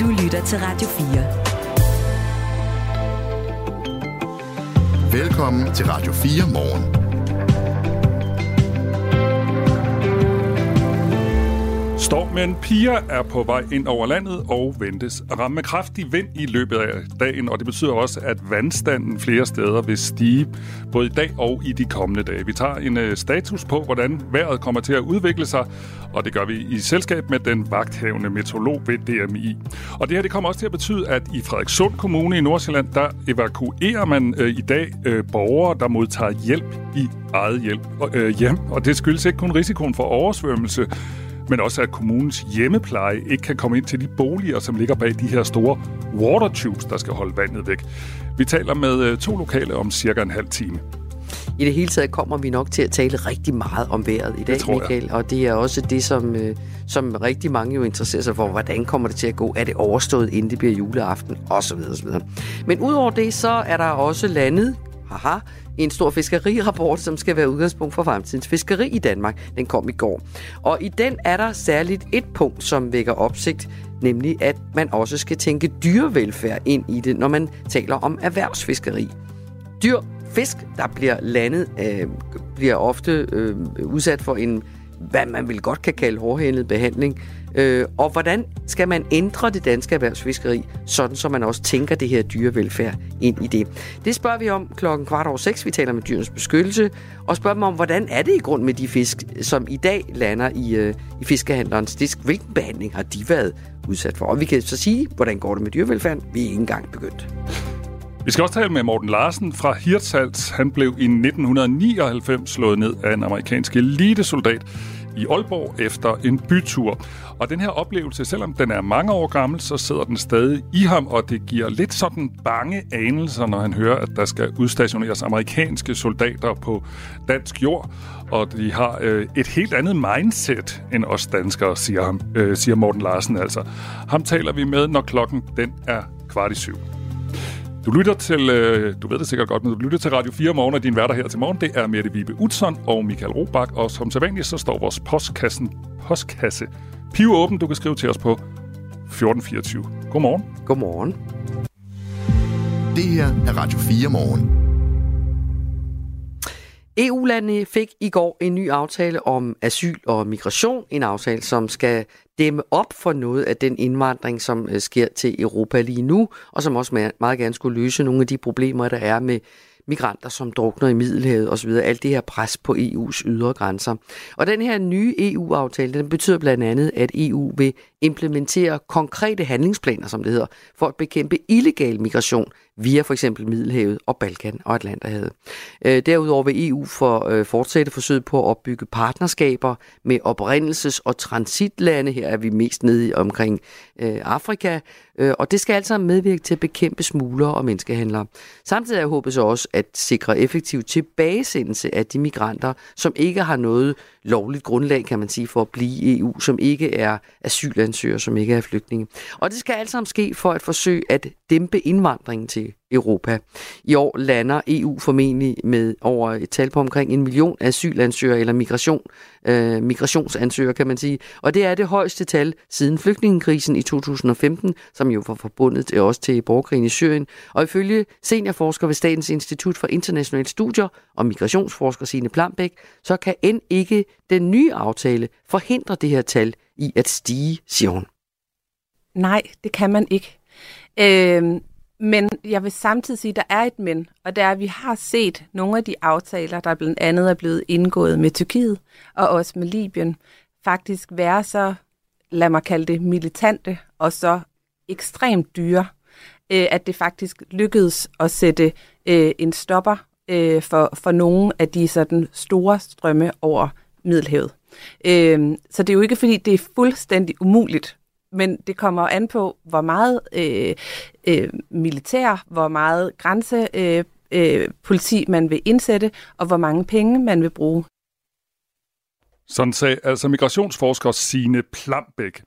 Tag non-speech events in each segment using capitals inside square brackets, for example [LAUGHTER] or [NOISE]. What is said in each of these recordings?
Du lytter til Radio 4. Velkommen til Radio 4 morgen. Stormen Pia er på vej ind over landet og ventes at ramme kraftig vind i løbet af dagen, og det betyder også, at vandstanden flere steder vil stige, både i dag og i de kommende dage. Vi tager en øh, status på, hvordan vejret kommer til at udvikle sig, og det gør vi i selskab med den vagthavende meteorolog ved DMI. Og det her det kommer også til at betyde, at i Frederikssund Kommune i Nordsjælland, der evakuerer man øh, i dag øh, borgere, der modtager hjælp i eget hjælp, øh, hjem, og det skyldes ikke kun risikoen for oversvømmelse, men også at kommunens hjemmepleje ikke kan komme ind til de boliger, som ligger bag de her store water tubes, der skal holde vandet væk. Vi taler med øh, to lokale om cirka en halv time. I det hele taget kommer vi nok til at tale rigtig meget om vejret i dag, Michael. Og det er også det, som, øh, som rigtig mange jo interesserer sig for. Hvordan kommer det til at gå? Er det overstået, inden det bliver juleaften? Og så videre, så videre. Men udover det, så er der også landet, haha, en stor fiskerirapport, som skal være udgangspunkt for fremtidens fiskeri i Danmark. Den kom i går. Og i den er der særligt et punkt, som vækker opsigt, nemlig at man også skal tænke dyrevelfærd ind i det, når man taler om erhvervsfiskeri. Dyr, fisk, der bliver landet, øh, bliver ofte øh, udsat for en, hvad man vil godt kan kalde hårdhændet behandling, Øh, og hvordan skal man ændre det danske erhvervsfiskeri, sådan så man også tænker det her dyrevelfærd ind i det? Det spørger vi om klokken kvart over seks. Vi taler med dyrenes beskyttelse, og spørger dem om, hvordan er det i grund med de fisk, som i dag lander i, øh, i fiskehandlerens disk? Hvilken behandling har de været udsat for? Og vi kan så sige, hvordan går det med dyrevelfærden? Vi er ikke engang begyndt. Vi skal også tale med Morten Larsen fra Hirtshals. Han blev i 1999 slået ned af en amerikansk elitesoldat i Aalborg efter en bytur. Og den her oplevelse, selvom den er mange år gammel, så sidder den stadig i ham, og det giver lidt sådan bange anelser, når han hører, at der skal udstationeres amerikanske soldater på dansk jord. Og de har øh, et helt andet mindset end os danskere, siger, ham, øh, siger Morten Larsen altså. Ham taler vi med, når klokken den er kvart i syv. Du lytter til, øh, du ved det sikkert godt, men du lytter til Radio 4 morgen, og din værter her til morgen, det er Mette Vibe Utzon og Michael Robach, og som sædvanligt, så står vores postkassen, postkasse åben. Du kan skrive til os på 1424. Godmorgen. Godmorgen. Det her er Radio 4 morgen. EU-landene fik i går en ny aftale om asyl og migration. En aftale, som skal dæmme op for noget af den indvandring, som øh, sker til Europa lige nu, og som også meget gerne skulle løse nogle af de problemer, der er med migranter, som drukner i Middelhavet osv. Alt det her pres på EU's ydre grænser. Og den her nye EU-aftale, den betyder blandt andet, at EU vil implementere konkrete handlingsplaner, som det hedder, for at bekæmpe illegal migration via for eksempel Middelhavet og Balkan og Atlanterhavet. Øh, derudover vil EU for, øh, fortsætte forsøget på at opbygge partnerskaber med oprindelses- og transitlande. Her er vi mest nede i omkring øh, Afrika, øh, og det skal altså medvirke til at bekæmpe smuglere og menneskehandlere. Samtidig er håbet så også at sikre effektiv tilbagesendelse af de migranter, som ikke har noget lovligt grundlag, kan man sige, for at blive i EU, som ikke er asylansøgere, som ikke er flygtninge. Og det skal altså ske for at forsøge at dæmpe indvandringen til Europa. I år lander EU formentlig med over et tal på omkring en million asylansøgere eller migration, øh, migrationsansøgere, kan man sige. Og det er det højeste tal siden flygtningekrisen i 2015, som jo var forbundet til også til borgerkrigen i Syrien. Og ifølge seniorforsker ved Statens Institut for Internationale Studier og migrationsforsker Signe Plambæk, så kan end ikke den nye aftale forhindre det her tal i at stige, siger hun. Nej, det kan man ikke. Øh, men jeg vil samtidig sige, at der er et men, og det er, at vi har set nogle af de aftaler, der blandt andet er blevet indgået med Tyrkiet og også med Libyen, faktisk være så, lad mig kalde det, militante og så ekstremt dyre, øh, at det faktisk lykkedes at sætte øh, en stopper øh, for, for nogle af de sådan store strømme over Middelhavet. Øh, så det er jo ikke, fordi det er fuldstændig umuligt men det kommer an på, hvor meget øh, øh, militær, hvor meget grænsepoliti øh, øh, politi man vil indsætte, og hvor mange penge man vil bruge. Sådan sagde altså migrationsforsker Sine Plambæk.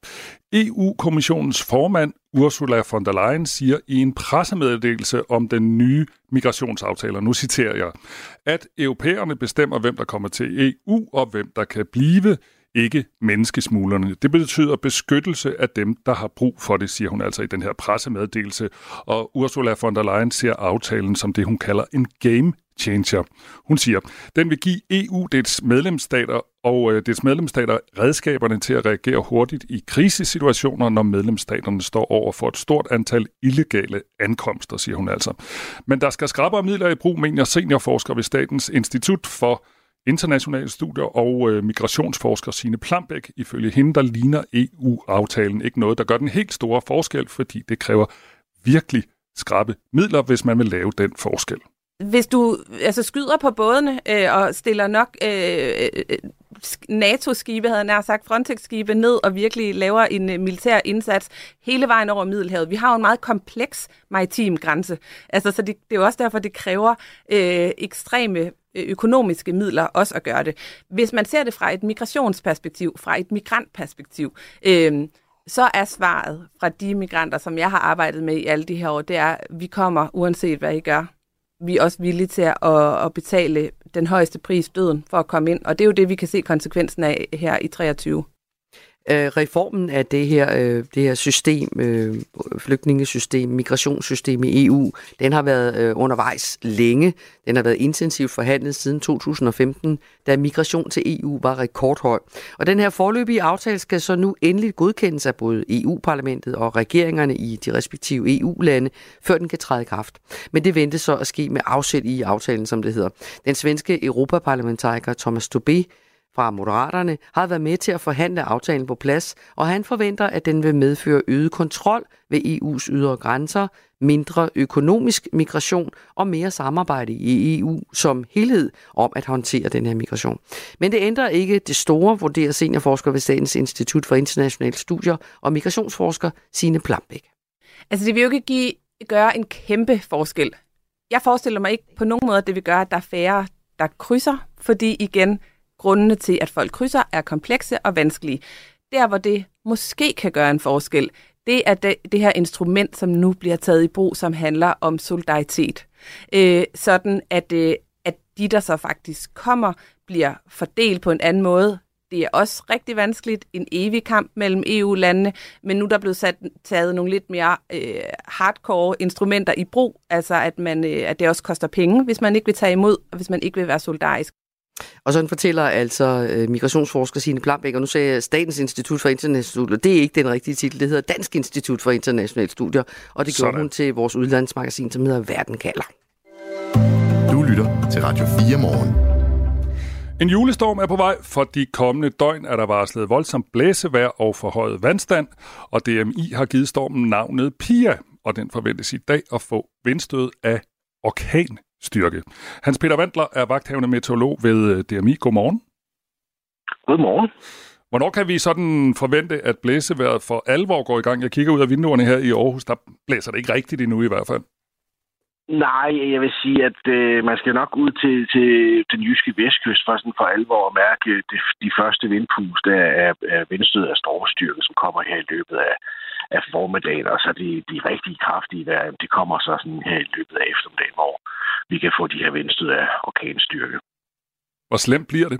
EU-kommissionens formand Ursula von der Leyen siger i en pressemeddelelse om den nye migrationsaftale, nu citerer jeg, at europæerne bestemmer, hvem der kommer til EU og hvem der kan blive ikke menneskesmuglerne. Det betyder beskyttelse af dem, der har brug for det, siger hun altså i den her pressemeddelelse. Og Ursula von der Leyen ser aftalen som det, hun kalder en game changer. Hun siger, den vil give EU dets medlemsstater og øh, dets medlemsstater redskaberne til at reagere hurtigt i krisesituationer, når medlemsstaterne står over for et stort antal illegale ankomster, siger hun altså. Men der skal skrabe midler i brug, mener seniorforsker ved Statens Institut for internationale studier og øh, migrationsforsker Sine Plambæk. Ifølge hende, der ligner EU-aftalen ikke noget, der gør den helt store forskel, fordi det kræver virkelig skrabe midler, hvis man vil lave den forskel. Hvis du altså, skyder på bådene øh, og stiller nok øh, øh NATO-skibe, havde jeg sagt, Frontex-skibe ned og virkelig laver en øh, militær indsats hele vejen over Middelhavet. Vi har jo en meget kompleks maritim grænse. Altså, så det, det er jo også derfor, det kræver øh, ekstreme øh, økonomiske midler også at gøre det. Hvis man ser det fra et migrationsperspektiv, fra et migrantperspektiv, øh, så er svaret fra de migranter, som jeg har arbejdet med i alle de her år, det er, at vi kommer uanset hvad I gør vi er også villige til at, at betale den højeste pris, døden, for at komme ind. Og det er jo det, vi kan se konsekvensen af her i 23 øh, reformen af det her, øh, det her system, øh, flygtningesystem, migrationssystem i EU, den har været øh, undervejs længe. Den har været intensivt forhandlet siden 2015, da migration til EU var rekordhøj. Og den her forløbige aftale skal så nu endelig godkendes af både EU-parlamentet og regeringerne i de respektive EU-lande, før den kan træde i kraft. Men det ventes så at ske med afsæt i aftalen, som det hedder. Den svenske europaparlamentariker Thomas Tobé fra Moderaterne har været med til at forhandle aftalen på plads, og han forventer, at den vil medføre øget kontrol ved EU's ydre grænser, mindre økonomisk migration og mere samarbejde i EU som helhed om at håndtere den her migration. Men det ændrer ikke det store, vurderer seniorforsker ved Statens Institut for Internationale Studier og migrationsforsker Sine Plambæk. Altså det vil jo ikke give, gøre en kæmpe forskel. Jeg forestiller mig ikke på nogen måde, at det vil gøre, at der er færre, der krydser, fordi igen, grundene til, at folk krydser, er komplekse og vanskelige. Der, hvor det måske kan gøre en forskel, det er det, det her instrument, som nu bliver taget i brug, som handler om solidaritet. Øh, sådan at, øh, at de, der så faktisk kommer, bliver fordelt på en anden måde. Det er også rigtig vanskeligt, en evig kamp mellem EU-landene, men nu er der blevet sat, taget nogle lidt mere øh, hardcore instrumenter i brug, altså at, man, øh, at det også koster penge, hvis man ikke vil tage imod, og hvis man ikke vil være solidarisk. Og sådan fortæller altså øh, migrationsforsker Signe Plambæk, og nu sagde jeg Statens Institut for Internationale Studier. Det er ikke den rigtige titel, det hedder Dansk Institut for Internationale Studier, og det gjorde hun til vores udlandsmagasin, som hedder Verden kalder. Du lytter til Radio 4 morgen. En julestorm er på vej. For de kommende døgn er der varslet voldsomt blæsevejr og forhøjet vandstand, og DMI har givet stormen navnet Pia, og den forventes i dag at få vindstød af orkan styrke. Hans Peter Vandler er vagthavende meteorolog ved øh, DMI. Godmorgen. Godmorgen. Hvornår kan vi sådan forvente, at blæsevejret for alvor går i gang? Jeg kigger ud af vinduerne her i Aarhus, der blæser det ikke rigtigt endnu i hvert fald. Nej, jeg vil sige, at øh, man skal nok ud til, til den jyske vestkyst for sådan for alvor at mærke de, de første vindpust af, af vindstød af stormstyrke, som kommer her i løbet af, af formiddagen, og så de, de rigtig kraftige vejr, de kommer så sådan her i løbet af eftermiddagen, hvor vi kan få de her vindstød af orkanstyrke. Hvor slemt bliver det?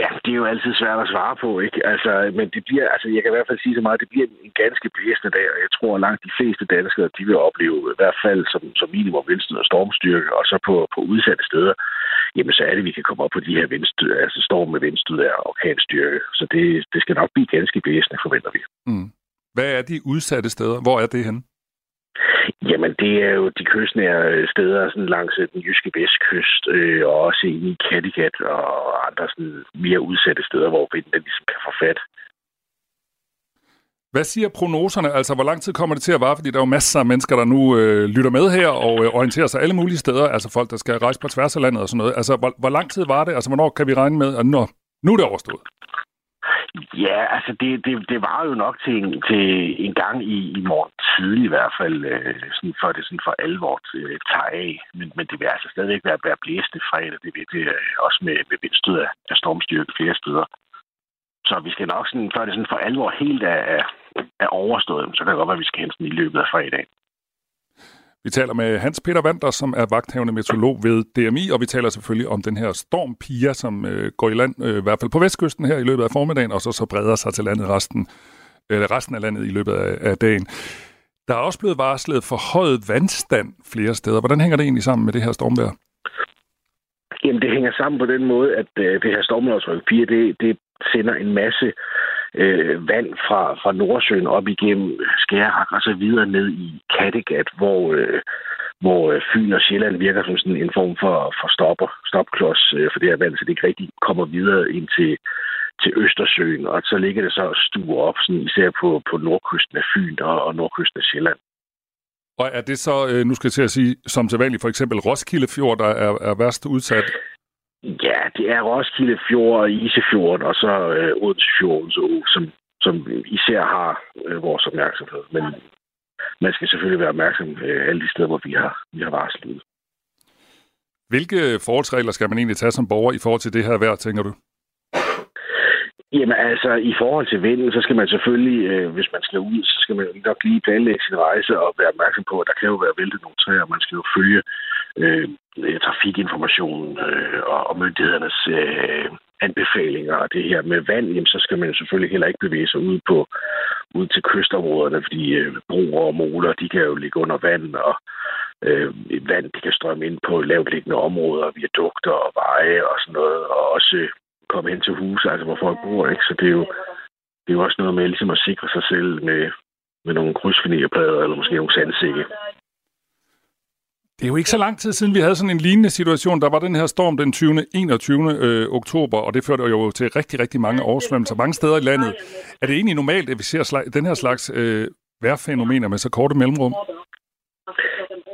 Ja, det er jo altid svært at svare på, ikke? Altså, men det bliver, altså, jeg kan i hvert fald sige så meget, det bliver en ganske blæsende dag, og jeg tror, at langt de fleste danskere, de vil opleve i hvert fald som, som minimum vindstød og stormstyrke, og så på, på udsatte steder, jamen så er det, vi kan komme op på de her vindstød, altså storm med vindstød og orkanstyrke. Så det, det skal nok blive ganske blæsende, forventer vi. Mm. Hvad er de udsatte steder? Hvor er det henne? Jamen, det er jo de kystnære steder sådan langs den jyske vestkyst, øh, og også i Kattegat og andre sådan mere udsatte steder, hvor vinden ligesom kan få fat. Hvad siger prognoserne? Altså, hvor lang tid kommer det til at vare? Fordi der er jo masser af mennesker, der nu øh, lytter med her og øh, orienterer sig alle mulige steder. Altså folk, der skal rejse på tværs af landet og sådan noget. Altså, hvor, hvor lang tid var det? Altså, hvornår kan vi regne med, at nu, nu er det overstået? Ja, altså det, det, det var jo nok til en, til en gang i, i morgen tidlig i hvert fald, øh, sådan før det sådan for alvor øh, tager af. Men, men det vil altså stadigvæk være, være blæste fredag. Det vil det øh, også med, med vindstød af, af stormstyrke flere steder. Så vi skal nok sådan, før det sådan for alvor helt er, er overstået, så kan det godt være, at vi skal hente den i løbet af fredag. Vi taler med Hans Peter Vander, som er vagthavende meteorolog ved DMI, og vi taler selvfølgelig om den her storm Pia, som øh, går i land, øh, i hvert fald på vestkysten her i løbet af formiddagen, og så, så breder sig til landet resten, øh, resten af landet i løbet af, af dagen. Der er også blevet varslet forhøjet vandstand flere steder. Hvordan hænger det egentlig sammen med det her stormvejr? Jamen, det hænger sammen på den måde, at øh, det her stormvejrsryk 4, det, det sender en masse øh, vand fra, fra Nordsøen op igennem Skærhak og så videre ned i Kattegat, hvor, øh, hvor øh, Fyn og Sjælland virker som sådan en form for, for stopper, stopklods øh, for det her vand, så det ikke rigtig kommer videre ind til, til Østersøen, og så ligger det så og stuer op, sådan, især på, på nordkysten af Fyn og, og nordkysten af Sjælland. Og er det så, øh, nu skal jeg til at sige, som til vanligt, for eksempel Roskilde Fjord, der er, er værst udsat? Ja, det er Roskilde Fjord og Isefjorden, og så øh, Odense Fjorden, så, som, som især har øh, vores opmærksomhed. Men man skal selvfølgelig være opmærksom øh, alle de steder, hvor vi har, vi har varslet. Hvilke forholdsregler skal man egentlig tage som borger i forhold til det her vejr, tænker du? Jamen altså, i forhold til vinden, så skal man selvfølgelig, øh, hvis man skal ud, så skal man nok lige planlægge sin rejse og være opmærksom på, at der kan jo være væltet nogle træer. Man skal jo følge øh, øh, trafikinformationen øh, og, og myndighedernes øh, anbefalinger. Og det her med vand, jamen, så skal man selvfølgelig heller ikke bevæge sig ud på ud til kystområderne, fordi øh, broer og moler, de kan jo ligge under vand, og øh, vand de kan strømme ind på lavtliggende områder, viadukter og veje og sådan noget, og også komme hen til huse, altså hvor folk bor, ikke? Så det er jo, det er jo også noget med ligesom at sikre sig selv med, med nogle krydsfinerplader, eller måske nogle sandsække. Det er jo ikke så lang tid siden, vi havde sådan en lignende situation. Der var den her storm den 20. 21. Øh, oktober, og det førte jo til rigtig, rigtig mange oversvømmelser mange steder i landet. Er det egentlig normalt, at vi ser slag, den her slags øh, vejrfænomener med så korte mellemrum?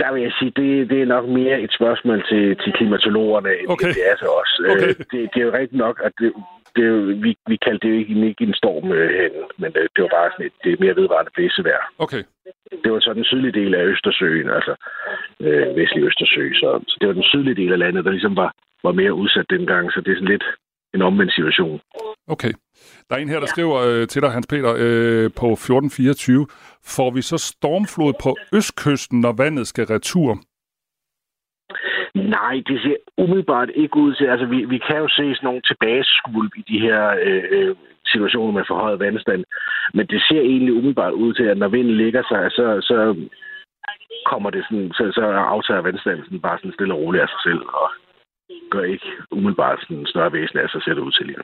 Der vil jeg sige, det, det er nok mere et spørgsmål til, til klimatologerne, end Okay. det er til os. Øh, Okay. Det, det er jo rigtigt nok, at det, det er jo, vi, vi kaldte det jo ikke, ikke en storm øh, hen, men øh, det var bare sådan et, det er mere vedvarende blæsevejr. Okay. Det var så den sydlige del af Østersøen, altså øh, vestlig Østersø. Så, så det var den sydlige del af landet, der ligesom var, var mere udsat dengang, så det er sådan lidt en omvendt situation. Okay. Der er en her, der skriver øh, til dig, Hans Peter, øh, på 1424. Får vi så stormflod på østkysten, når vandet skal retur? Nej, det ser umiddelbart ikke ud til. Altså, vi, vi kan jo se sådan nogle tilbageskulp i de her øh, øh, situationer med forhøjet vandstand. Men det ser egentlig umiddelbart ud til, at når vinden ligger sig, så, så kommer det sådan, så, så aftager vandstanden sådan bare sådan stille og roligt af sig selv, og gør ikke umiddelbart sådan en større væsen af sig selv ud til lige.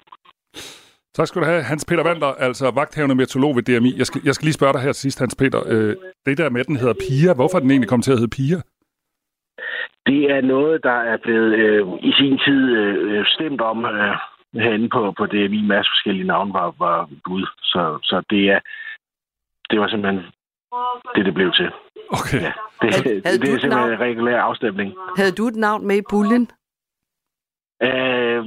Tak skal du have, Hans Peter Vander, altså vagthavende meteorolog ved DMI. Jeg skal, jeg skal lige spørge dig her til sidst, Hans Peter. Øh, det der med, den hedder Pia, hvorfor er den egentlig kommet til at hedde Pia? Det er noget, der er blevet øh, i sin tid øh, stemt om øh, herinde på, på det. Min masse forskellige navne var, var bud. Så, så det er det var simpelthen det, det blev til. Okay. Ja, det, Havde- havde det, det er simpelthen en regulær afstemning. Havde du et navn med i puljen? Øh,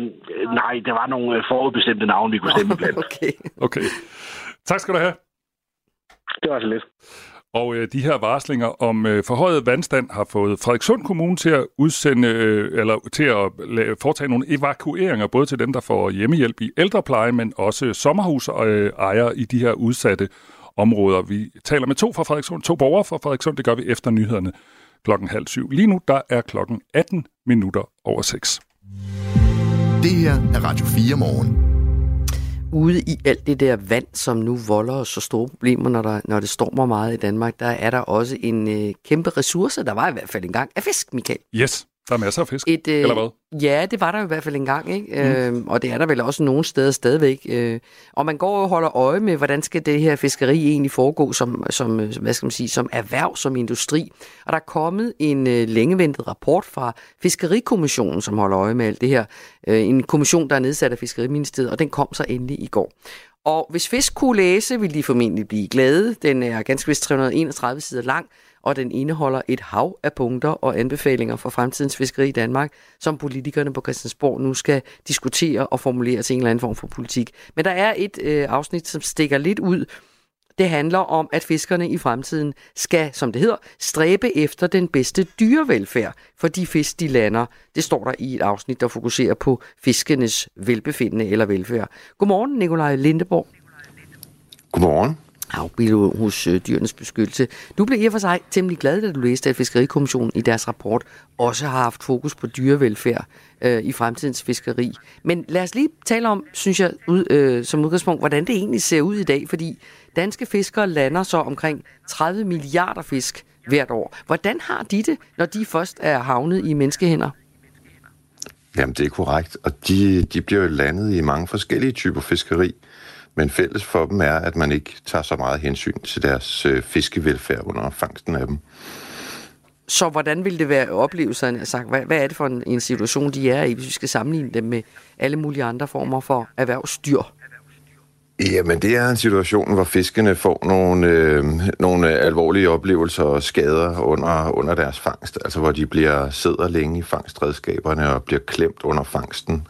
nej, der var nogle øh, forudbestemte navne, vi kunne stemme [LAUGHS] blandt. Okay. okay. Tak skal du have. Det var så lidt. Og øh, de her varslinger om øh, forhøjet vandstand har fået Frederikssund Kommune til at udsende øh, eller til at foretage nogle evakueringer både til dem der får hjemmehjælp i ældrepleje, men også sommerhus øh, ejere i de her udsatte områder. Vi taler med to fra Frederikssund, to borgere fra Frederikssund. Det gør vi efter nyhederne klokken halv syv. Lige nu der er klokken 18 minutter over 6. Det her er Radio 4 morgen. Ude i alt det der vand, som nu volder os så store problemer, når, der, når det stormer meget i Danmark, der er der også en øh, kæmpe ressource, der var i hvert fald engang, af fisk, Michael. Yes, der er masser af fisk. Et, øh, Eller hvad? Ja, det var der jo i hvert fald engang, ikke? Mm. Øh, og det er der vel også nogle steder stadigvæk. Øh, og man går og holder øje med, hvordan skal det her fiskeri egentlig foregå som, som, øh, hvad skal man sige, som erhverv, som industri. Og der er kommet en øh, længeventet rapport fra Fiskerikommissionen, som holder øje med alt det her. Øh, en kommission, der er nedsat af Fiskeriministeriet, og den kom så endelig i går. Og hvis fisk kunne læse, ville de formentlig blive glade. Den er ganske vist 331 sider lang, og den indeholder et hav af punkter og anbefalinger for fremtidens fiskeri i Danmark, som politikerne på Christiansborg nu skal diskutere og formulere til en eller anden form for politik. Men der er et øh, afsnit, som stikker lidt ud. Det handler om, at fiskerne i fremtiden skal, som det hedder, stræbe efter den bedste dyrevelfærd for de fisk, de lander. Det står der i et afsnit, der fokuserer på fiskenes velbefindende eller velfærd. Godmorgen, Nikolaj Lindeborg. Godmorgen havbiolog hos øh, Dyrenes Beskyttelse. Du blev i og for sig temmelig glad, da du læste, at Fiskerikommissionen i deres rapport også har haft fokus på dyrevelfærd øh, i fremtidens fiskeri. Men lad os lige tale om, synes jeg, ud, øh, som udgangspunkt, hvordan det egentlig ser ud i dag, fordi danske fiskere lander så omkring 30 milliarder fisk hvert år. Hvordan har de det, når de først er havnet i menneskehænder? Jamen, det er korrekt. Og de, de bliver jo landet i mange forskellige typer fiskeri. Men fælles for dem er, at man ikke tager så meget hensyn til deres øh, fiskevelfærd under fangsten af dem. Så hvordan vil det være oplevelserne? Altså, hvad, hvad er det for en, en situation, de er i, hvis vi skal sammenligne dem med alle mulige andre former for erhvervsdyr? Jamen, det er en situation, hvor fiskene får nogle, øh, nogle alvorlige oplevelser og skader under, under deres fangst. Altså, hvor de bliver sidder længe i fangstredskaberne og bliver klemt under fangsten,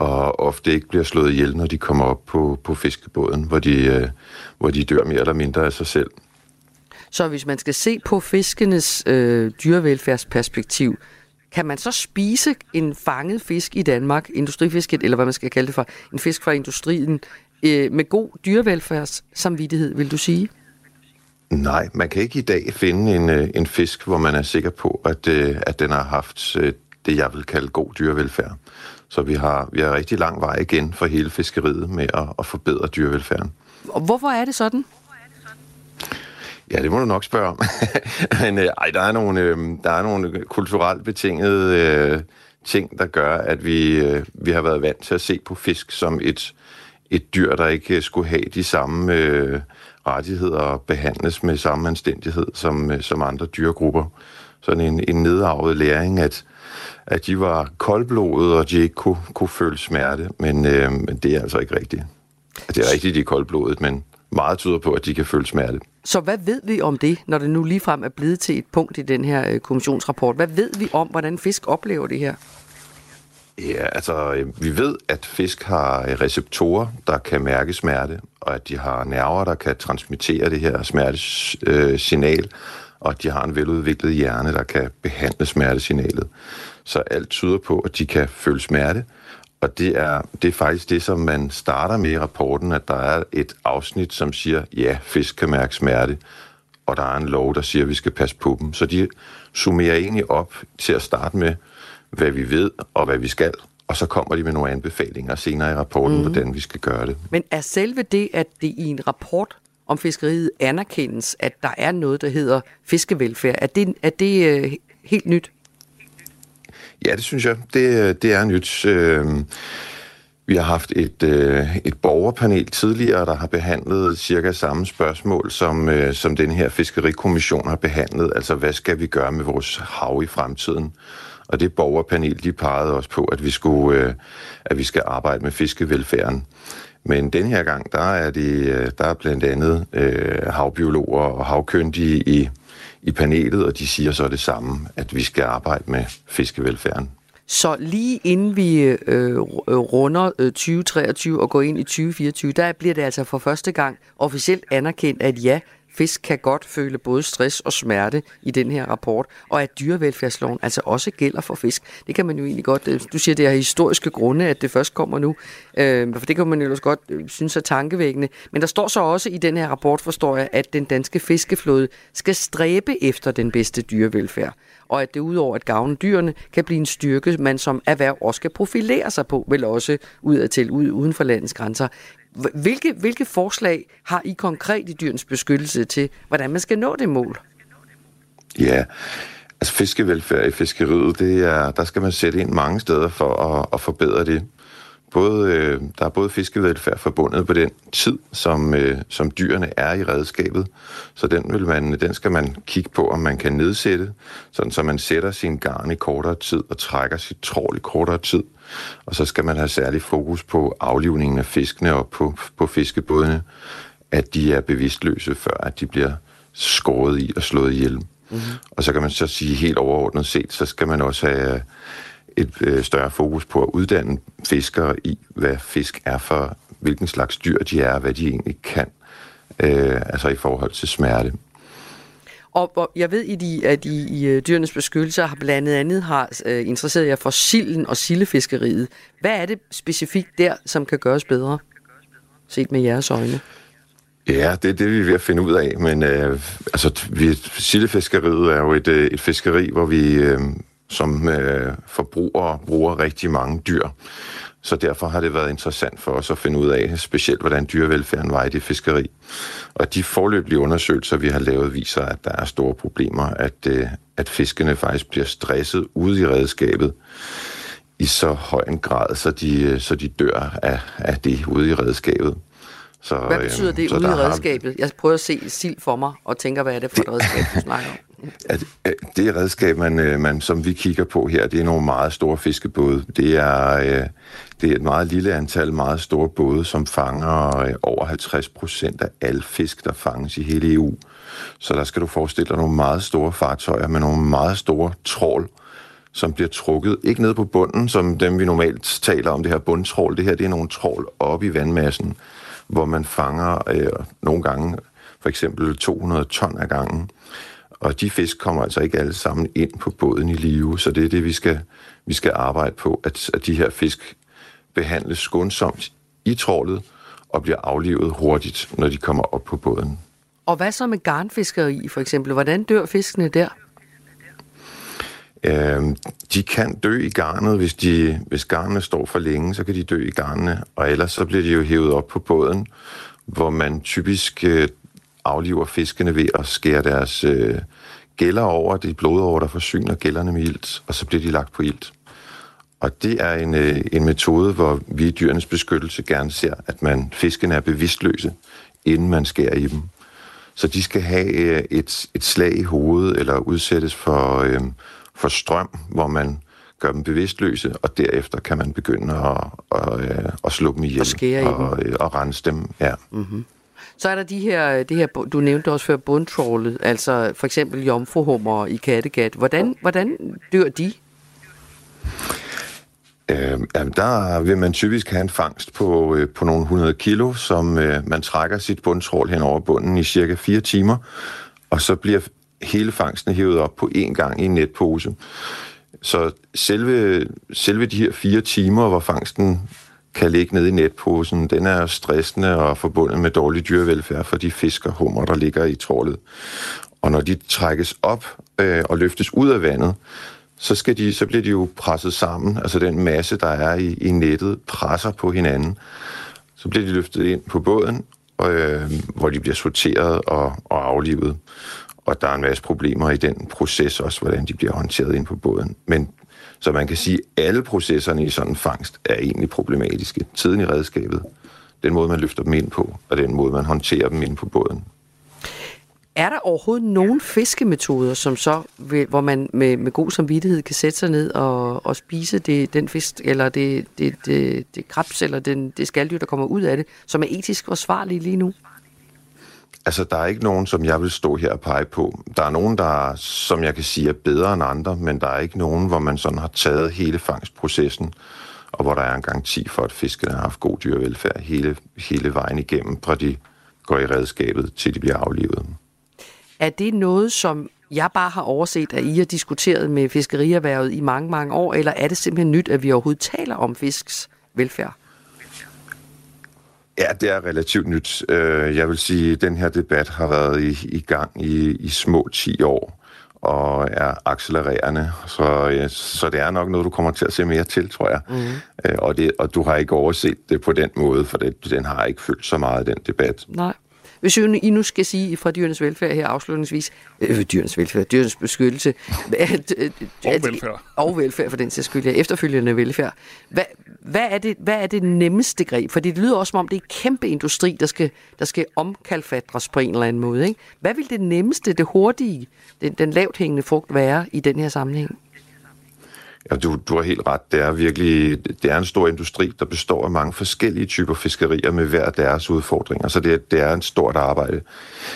og ofte ikke bliver slået ihjel, når de kommer op på, på fiskebåden, hvor de, øh, hvor de dør mere eller mindre af sig selv. Så hvis man skal se på fiskenes øh, dyrevelfærdsperspektiv, kan man så spise en fanget fisk i Danmark, industrifisket, eller hvad man skal kalde det for, en fisk fra industrien, øh, med god dyrevelfærdssamvittighed, vil du sige? Nej, man kan ikke i dag finde en, øh, en fisk, hvor man er sikker på, at, øh, at den har haft det, jeg vil kalde god dyrevelfærd. Så vi har, vi har rigtig lang vej igen for hele fiskeriet med at, at forbedre dyrevelfærden. Og hvorfor er det sådan? Ja, det må du nok spørge om. [LAUGHS] Men øh, ej, der er nogle, øh, der er nogle kulturelt betingede øh, ting, der gør, at vi, øh, vi har været vant til at se på fisk som et, et dyr, der ikke skulle have de samme øh, rettigheder og behandles med samme anstændighed som, øh, som andre dyregrupper. Sådan en, en nedarvet læring, at, at de var koldblodede, og de ikke kunne, kunne føle smerte. Men, øh, men det er altså ikke rigtigt. Det er rigtigt, de er koldblodet, men meget tyder på, at de kan føle smerte. Så hvad ved vi om det, når det nu ligefrem er blevet til et punkt i den her øh, kommissionsrapport? Hvad ved vi om, hvordan fisk oplever det her? Ja, altså, øh, vi ved, at fisk har øh, receptorer, der kan mærke smerte, og at de har nerver, der kan transmittere det her smertesignal, og at de har en veludviklet hjerne, der kan behandle smertesignalet. Så alt tyder på, at de kan føle smerte, og det er, det er faktisk det, som man starter med i rapporten, at der er et afsnit, som siger, ja, fisk kan mærke smerte, og der er en lov, der siger, at vi skal passe på dem. Så de summerer egentlig op til at starte med, hvad vi ved og hvad vi skal, og så kommer de med nogle anbefalinger senere i rapporten, mm. hvordan vi skal gøre det. Men er selve det, at det i en rapport om fiskeriet anerkendes, at der er noget, der hedder fiskevelfærd, er det, er det uh, helt nyt? Ja, det synes jeg. Det, det er nyt. Øh, vi har haft et, øh, et borgerpanel tidligere, der har behandlet cirka samme spørgsmål, som, øh, som den her fiskerikommission har behandlet. Altså, hvad skal vi gøre med vores hav i fremtiden? Og det borgerpanel, de pegede også på, at vi, skulle, øh, at vi skal arbejde med fiskevelfærden. Men den her gang, der er, det, øh, der er blandt andet øh, havbiologer og havkyndige i i panelet, og de siger så det samme, at vi skal arbejde med fiskevelfærden. Så lige inden vi øh, øh runder øh, 2023 og går ind i 2024, der bliver det altså for første gang officielt anerkendt, at ja, fisk kan godt føle både stress og smerte i den her rapport, og at dyrevelfærdsloven altså også gælder for fisk. Det kan man jo egentlig godt, øh, du siger, det er historiske grunde, at det først kommer nu, øh, for det kan man jo også godt øh, synes er tankevækkende. Men der står så også i den her rapport, forstår jeg, at den danske fiskeflåde skal stræbe efter den bedste dyrevelfærd og at det udover at gavne dyrene, kan blive en styrke, man som erhverv også skal profilere sig på, vel også udadtil, til ud, uden for landets grænser. Hvilke, hvilke forslag har I konkret i dyrens beskyttelse til, hvordan man skal nå det mål? Ja, altså fiskevelfærd i fiskeriet, det er, der skal man sætte ind mange steder for at, at forbedre det. Både, øh, der er både fiskevelfærd forbundet på den tid, som, øh, som dyrene er i redskabet. Så den, vil man, den skal man kigge på, om man kan nedsætte, sådan så man sætter sin garn i kortere tid og trækker sit trål i kortere tid. Og så skal man have særlig fokus på aflivningen af fiskene og på, på fiskebådene, at de er bevidstløse, før at de bliver skåret i og slået ihjel. Mm-hmm. Og så kan man så sige helt overordnet set, så skal man også have et øh, større fokus på at uddanne fiskere i, hvad fisk er for, hvilken slags dyr de er, hvad de egentlig kan, øh, altså i forhold til smerte. Og, og jeg ved, at I, at I i uh, dyrenes beskyttelse har blandt andet har uh, interesseret jer for silden og sildefiskeriet. Hvad er det specifikt der, som kan gøres bedre, set med jeres øjne? Ja, det er det, vi er ved at finde ud af. Men øh, altså, vi, sildefiskeriet er jo et, øh, et fiskeri, hvor vi øh, som øh, forbrugere bruger rigtig mange dyr. Så derfor har det været interessant for os at finde ud af, specielt hvordan dyrevelfærden var i det fiskeri. Og de forløbige undersøgelser, vi har lavet, viser, at der er store problemer, at, øh, at fiskene faktisk bliver stresset ude i redskabet i så høj en grad, så de, øh, så de dør af, af det ude i redskabet. Så, hvad betyder øhm, det ude i redskabet? Jeg prøver at se sild for mig og tænker, hvad er det for et redskab, du snakker om? At, at det redskab, man, øh, man, som vi kigger på her, det er nogle meget store fiskebåde. Det er, øh, det er et meget lille antal meget store både, som fanger øh, over 50 procent af alle fisk, der fanges i hele EU. Så der skal du forestille dig nogle meget store fartøjer med nogle meget store trål, som bliver trukket, ikke ned på bunden, som dem vi normalt taler om, det her bundtrål. Det her det er nogle trål oppe i vandmassen, hvor man fanger øh, nogle gange for eksempel 200 ton ad gangen. Og de fisk kommer altså ikke alle sammen ind på båden i live, så det er det, vi skal, vi skal arbejde på, at, at de her fisk behandles skånsomt i trålet og bliver aflivet hurtigt, når de kommer op på båden. Og hvad så med garnfiskeri for eksempel? Hvordan dør fiskene der? Øh, de kan dø i garnet, hvis, de, hvis garnene står for længe, så kan de dø i garnene, og ellers så bliver de jo hævet op på båden, hvor man typisk øh, afliver fiskene ved at skære deres øh, gælder over, det blodår, der forsyner gælderne med ilt, og så bliver de lagt på ilt. Og det er en, øh, en metode, hvor vi i dyrenes beskyttelse gerne ser, at man fiskene er bevidstløse, inden man skærer i dem. Så de skal have øh, et, et slag i hovedet, eller udsættes for, øh, for strøm, hvor man gør dem bevidstløse, og derefter kan man begynde at, at, at, øh, at slå dem ihjel og, og, øh, og rense dem. Ja. Mm-hmm. Så er der de her, øh, det her, du nævnte også før bundtrålet, altså for eksempel jomfruhummer i Kattegat. Hvordan, hvordan dør de? Øh, jamen, der vil man typisk have en fangst på, øh, på nogle 100 kilo, som øh, man trækker sit bundtrål hen over bunden i cirka 4 timer, og så bliver hele fangsten hævet op på én gang i en netpose. Så selve, selve de her fire timer, hvor fangsten kan ligge nede i netposen, den er stressende og forbundet med dårlig dyrevelfærd for de fisk og hummer, der ligger i trålet. Og når de trækkes op øh, og løftes ud af vandet, så, skal de, så bliver de jo presset sammen. Altså den masse, der er i, i nettet, presser på hinanden. Så bliver de løftet ind på båden, øh, hvor de bliver sorteret og, og aflivet. Og der er en masse problemer i den proces også, hvordan de bliver håndteret ind på båden. Men så man kan sige, at alle processerne i sådan en fangst er egentlig problematiske. Tiden i redskabet, den måde, man løfter dem ind på, og den måde, man håndterer dem ind på båden. Er der overhovedet nogen fiskemetoder, som så, hvor man med, med god samvittighed kan sætte sig ned og, og spise det, den fisk, eller det, det, det, det krebs, eller den, det skalddyr, der kommer ud af det, som er etisk forsvarlige lige nu? Altså, der er ikke nogen, som jeg vil stå her og pege på. Der er nogen, der, som jeg kan sige, er bedre end andre, men der er ikke nogen, hvor man sådan har taget hele fangstprocessen, og hvor der er en garanti for, at fiskene har haft god dyrevelfærd hele, hele vejen igennem, fra de går i redskabet, til de bliver aflivet. Er det noget, som jeg bare har overset, at I har diskuteret med fiskerierhvervet i mange, mange år, eller er det simpelthen nyt, at vi overhovedet taler om fisks velfærd? Ja, det er relativt nyt. Øh, jeg vil sige, at den her debat har været i, i gang i, i små 10 år og er accelererende. Så, ja, så det er nok noget, du kommer til at se mere til, tror jeg. Mm. Og, det, og du har ikke overset det på den måde, for det, den har ikke følt så meget, den debat. Nej. Hvis I nu skal sige fra dyrenes velfærd her afslutningsvis, øh, dyrenes velfærd, dyrenes beskyttelse, [LAUGHS] at, at, og velfærd. Og velfærd for den sags skyld, ja, efterfølgende velfærd. Hvad, hvad, er det, hvad er det nemmeste greb? For det lyder også som om, det er kæmpe industri, der skal, der skal omkalfatres på en eller anden måde. Ikke? Hvad vil det nemmeste, det hurtige, den, den lavt hængende frugt være i den her sammenhæng? Ja, du, du har helt ret. Det er virkelig det er en stor industri, der består af mange forskellige typer fiskerier med hver deres udfordringer. Så det, det er en stort arbejde.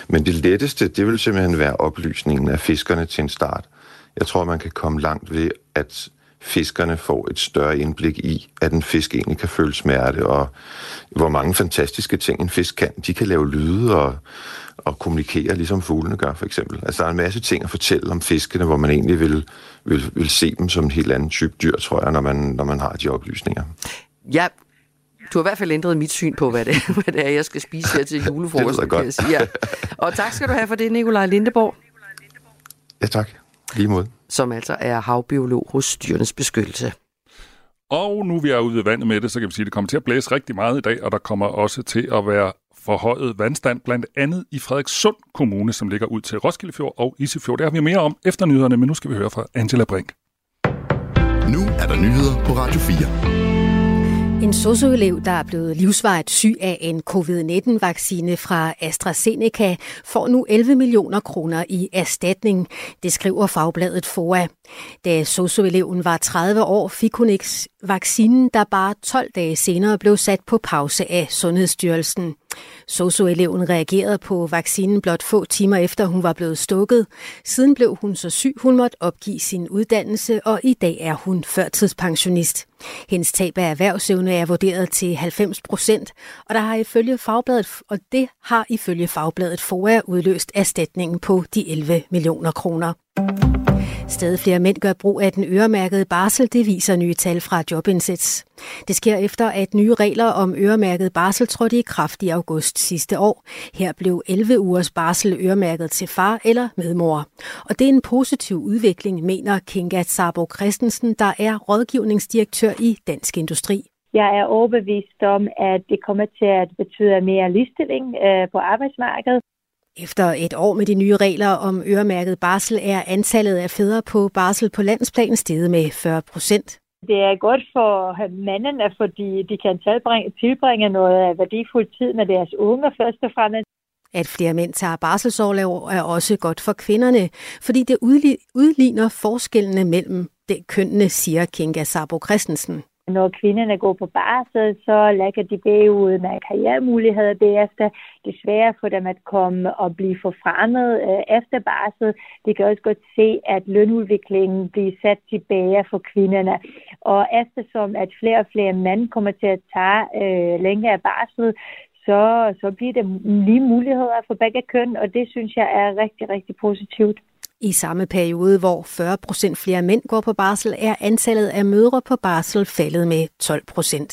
Men det letteste, det vil simpelthen være oplysningen af fiskerne til en start. Jeg tror, man kan komme langt ved, at fiskerne får et større indblik i, at en fisk egentlig kan føle smerte, og hvor mange fantastiske ting en fisk kan. De kan lave lyde og, og kommunikere, ligesom fuglene gør, for eksempel. Altså, der er en masse ting at fortælle om fiskene, hvor man egentlig vil, vil, vil se dem som en helt anden type dyr, tror jeg, når man, når man har de oplysninger. Ja, Du har i hvert fald ændret mit syn på, hvad det, er, [LAUGHS] hvad det er, jeg skal spise her til julefrokost. det godt. Sige. Ja. Og tak skal du have for det, Nikolaj Lindeborg. Ja, tak. Lige mod. Som altså er havbiolog hos Dyrenes Beskyttelse. Og nu vi er ude i vandet med det, så kan vi sige, at det kommer til at blæse rigtig meget i dag, og der kommer også til at være forhøjet vandstand, blandt andet i Frederikssund Kommune, som ligger ud til Roskildefjord og Isefjord. Det har vi mere om efter nyhederne, men nu skal vi høre fra Angela Brink. Nu er der nyheder på Radio 4. En socioelev, der er blevet livsvarigt syg af en covid-19-vaccine fra AstraZeneca, får nu 11 millioner kroner i erstatning, det skriver fagbladet FOA. Da socioeleven var 30 år, fik hun ikke vaccinen, der bare 12 dage senere blev sat på pause af Sundhedsstyrelsen. Socioeleven reagerede på vaccinen blot få timer efter hun var blevet stukket. Siden blev hun så syg, hun måtte opgive sin uddannelse, og i dag er hun førtidspensionist. Hendes tab af erhvervsevne er vurderet til 90 procent, og der har ifølge fagbladet, og det har ifølge fagbladet FOA udløst erstatningen på de 11 millioner kroner. Stadig flere mænd gør brug af den øremærkede barsel, det viser nye tal fra Jobindsats. Det sker efter, at nye regler om øremærket barsel trådte i kraft i august sidste år. Her blev 11 ugers barsel øremærket til far eller medmor. Og det er en positiv udvikling, mener Kinga Sabo Christensen, der er rådgivningsdirektør i Dansk Industri. Jeg er overbevist om, at det kommer til at betyde mere ligestilling øh, på arbejdsmarkedet. Efter et år med de nye regler om øremærket barsel er antallet af fædre på barsel på landsplan steget med 40 procent. Det er godt for mændene, fordi de kan tilbringe noget værdifuld tid med deres unge først og fremmest. At flere mænd tager barselsårlov er også godt for kvinderne, fordi det udligner forskellene mellem de kønnene, siger Kinga Sabo Christensen. Når kvinderne går på barsel, så lægger de bagud med karrieremuligheder derefter. Det er svært for dem at komme og blive forfremmet øh, efter barsel. De kan også godt se, at lønudviklingen bliver sat tilbage for kvinderne. Og eftersom at flere og flere mænd kommer til at tage øh, længere barsel, så, så bliver det lige muligheder for begge køn, og det synes jeg er rigtig, rigtig positivt. I samme periode, hvor 40 procent flere mænd går på barsel, er antallet af mødre på barsel faldet med 12 procent.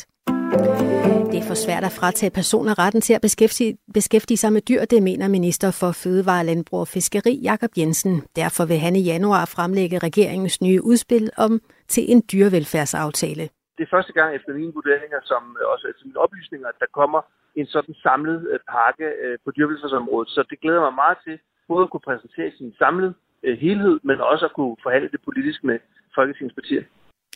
Det er for svært at fratage personer retten til at beskæftige, beskæftige sig med dyr, det mener minister for Fødevare, Landbrug og Fiskeri, Jakob Jensen. Derfor vil han i januar fremlægge regeringens nye udspil om til en dyrevelfærdsaftale. Det er første gang efter mine vurderinger, som øh, også efter mine oplysninger, at der kommer en sådan samlet øh, pakke øh, på dyrevelfærdsområdet. Så det glæder mig meget til, både at kunne præsentere sin samlet helhed, men også at kunne forhandle det politisk med Folketingets partier.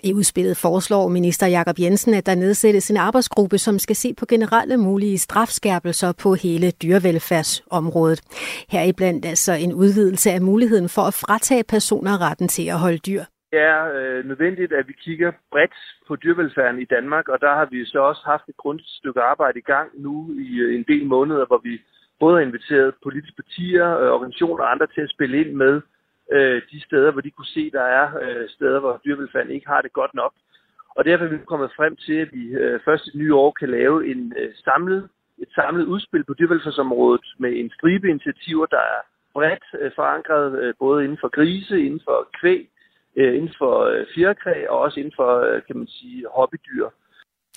I udspillet foreslår minister Jakob Jensen, at der nedsættes en arbejdsgruppe, som skal se på generelle mulige strafskærpelser på hele dyrevelfærdsområdet. Heriblandt altså en udvidelse af muligheden for at fratage personer retten til at holde dyr. Det er øh, nødvendigt, at vi kigger bredt på dyrevelfærden i Danmark, og der har vi så også haft et grundigt stykke arbejde i gang nu i øh, en del måneder, hvor vi både har inviteret politiske partier, øh, organisationer og andre til at spille ind med øh, de steder, hvor de kunne se, der er øh, steder, hvor dyrevelfærden ikke har det godt nok. Og derfor er vi kommet frem til, at vi øh, først i det nye år kan lave en øh, samlet, et samlet udspil på dyrevelfærdsområdet med en stribe initiativer, der er bredt øh, forankret, øh, både inden for grise, inden for kvæg, øh, inden for øh, fjerkræ og også inden for, øh, kan man sige, hobbydyr.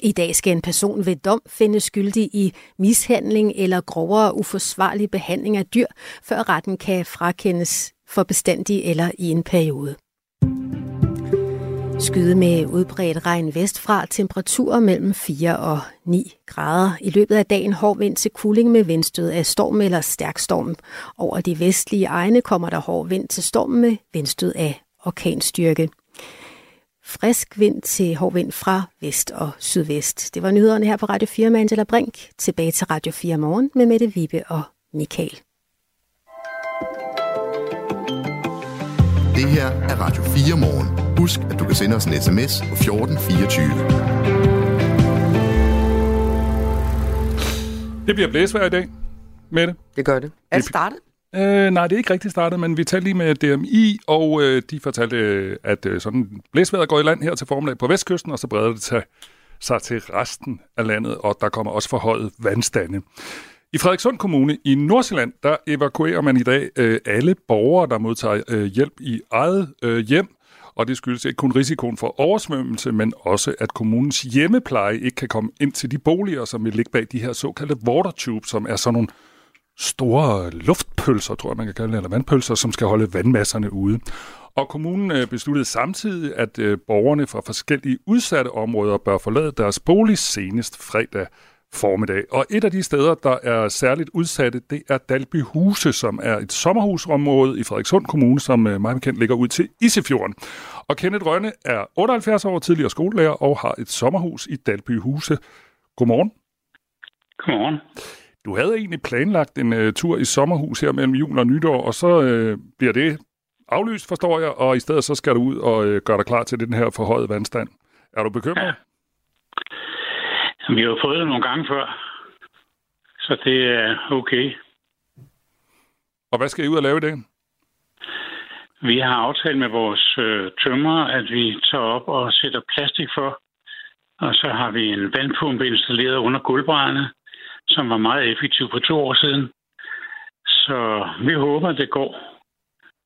I dag skal en person ved dom findes skyldig i mishandling eller grovere uforsvarlig behandling af dyr, før retten kan frakendes for bestandig eller i en periode. Skyde med udbredt regn vestfra, temperaturer mellem 4 og 9 grader. I løbet af dagen hård vind til kuling med vindstød af storm eller stærk storm. Over de vestlige egne kommer der hård vind til storm med vindstød af orkanstyrke. Frisk vind til hård vind fra vest og sydvest. Det var nyhederne her på Radio 4 med Angela Brink. Tilbage til Radio 4 morgen med Mette Vibe og Michael. Det her er Radio 4 morgen. Husk, at du kan sende os en sms på 1424. Det bliver blæsvær i dag, Mette. Det gør det. Er det startet? Øh, nej, det er ikke rigtig startet, men vi talte lige med DMI, og øh, de fortalte, at øh, sådan blæsvejret går i land her til formiddag på vestkysten, og så breder det til, sig til resten af landet, og der kommer også forhøjet vandstande. I Frederikssund Kommune i Nordsjælland, der evakuerer man i dag øh, alle borgere, der modtager øh, hjælp i eget øh, hjem, Og det skyldes ikke kun risikoen for oversvømmelse, men også, at kommunens hjemmepleje ikke kan komme ind til de boliger, som vil ligge bag de her såkaldte water tubes, som er sådan nogle store luftpølser, tror jeg, man kan kalde det, eller vandpølser, som skal holde vandmasserne ude. Og kommunen øh, besluttede samtidig, at øh, borgerne fra forskellige udsatte områder bør forlade deres bolig senest fredag formiddag. Og et af de steder, der er særligt udsatte, det er Dalby Huse, som er et sommerhusområde i Frederikssund Kommune, som øh, meget bekendt ligger ud til Isefjorden. Og Kenneth Rønne er 78 år tidligere skolelærer og har et sommerhus i Dalby Huse. Godmorgen. Godmorgen. Du havde egentlig planlagt en uh, tur i sommerhus her mellem jul og nytår, og så uh, bliver det aflyst, forstår jeg, og i stedet så skal du ud og uh, gøre dig klar til den her forhøjet vandstand. Er du bekymret? Ja. Vi har jo prøvet det nogle gange før, så det er okay. Og hvad skal I ud og lave i det? Vi har aftalt med vores øh, tømmer, at vi tager op og sætter plastik for. Og så har vi en vandpumpe installeret under gulvbrædderne, som var meget effektiv for to år siden. Så vi håber, at det går.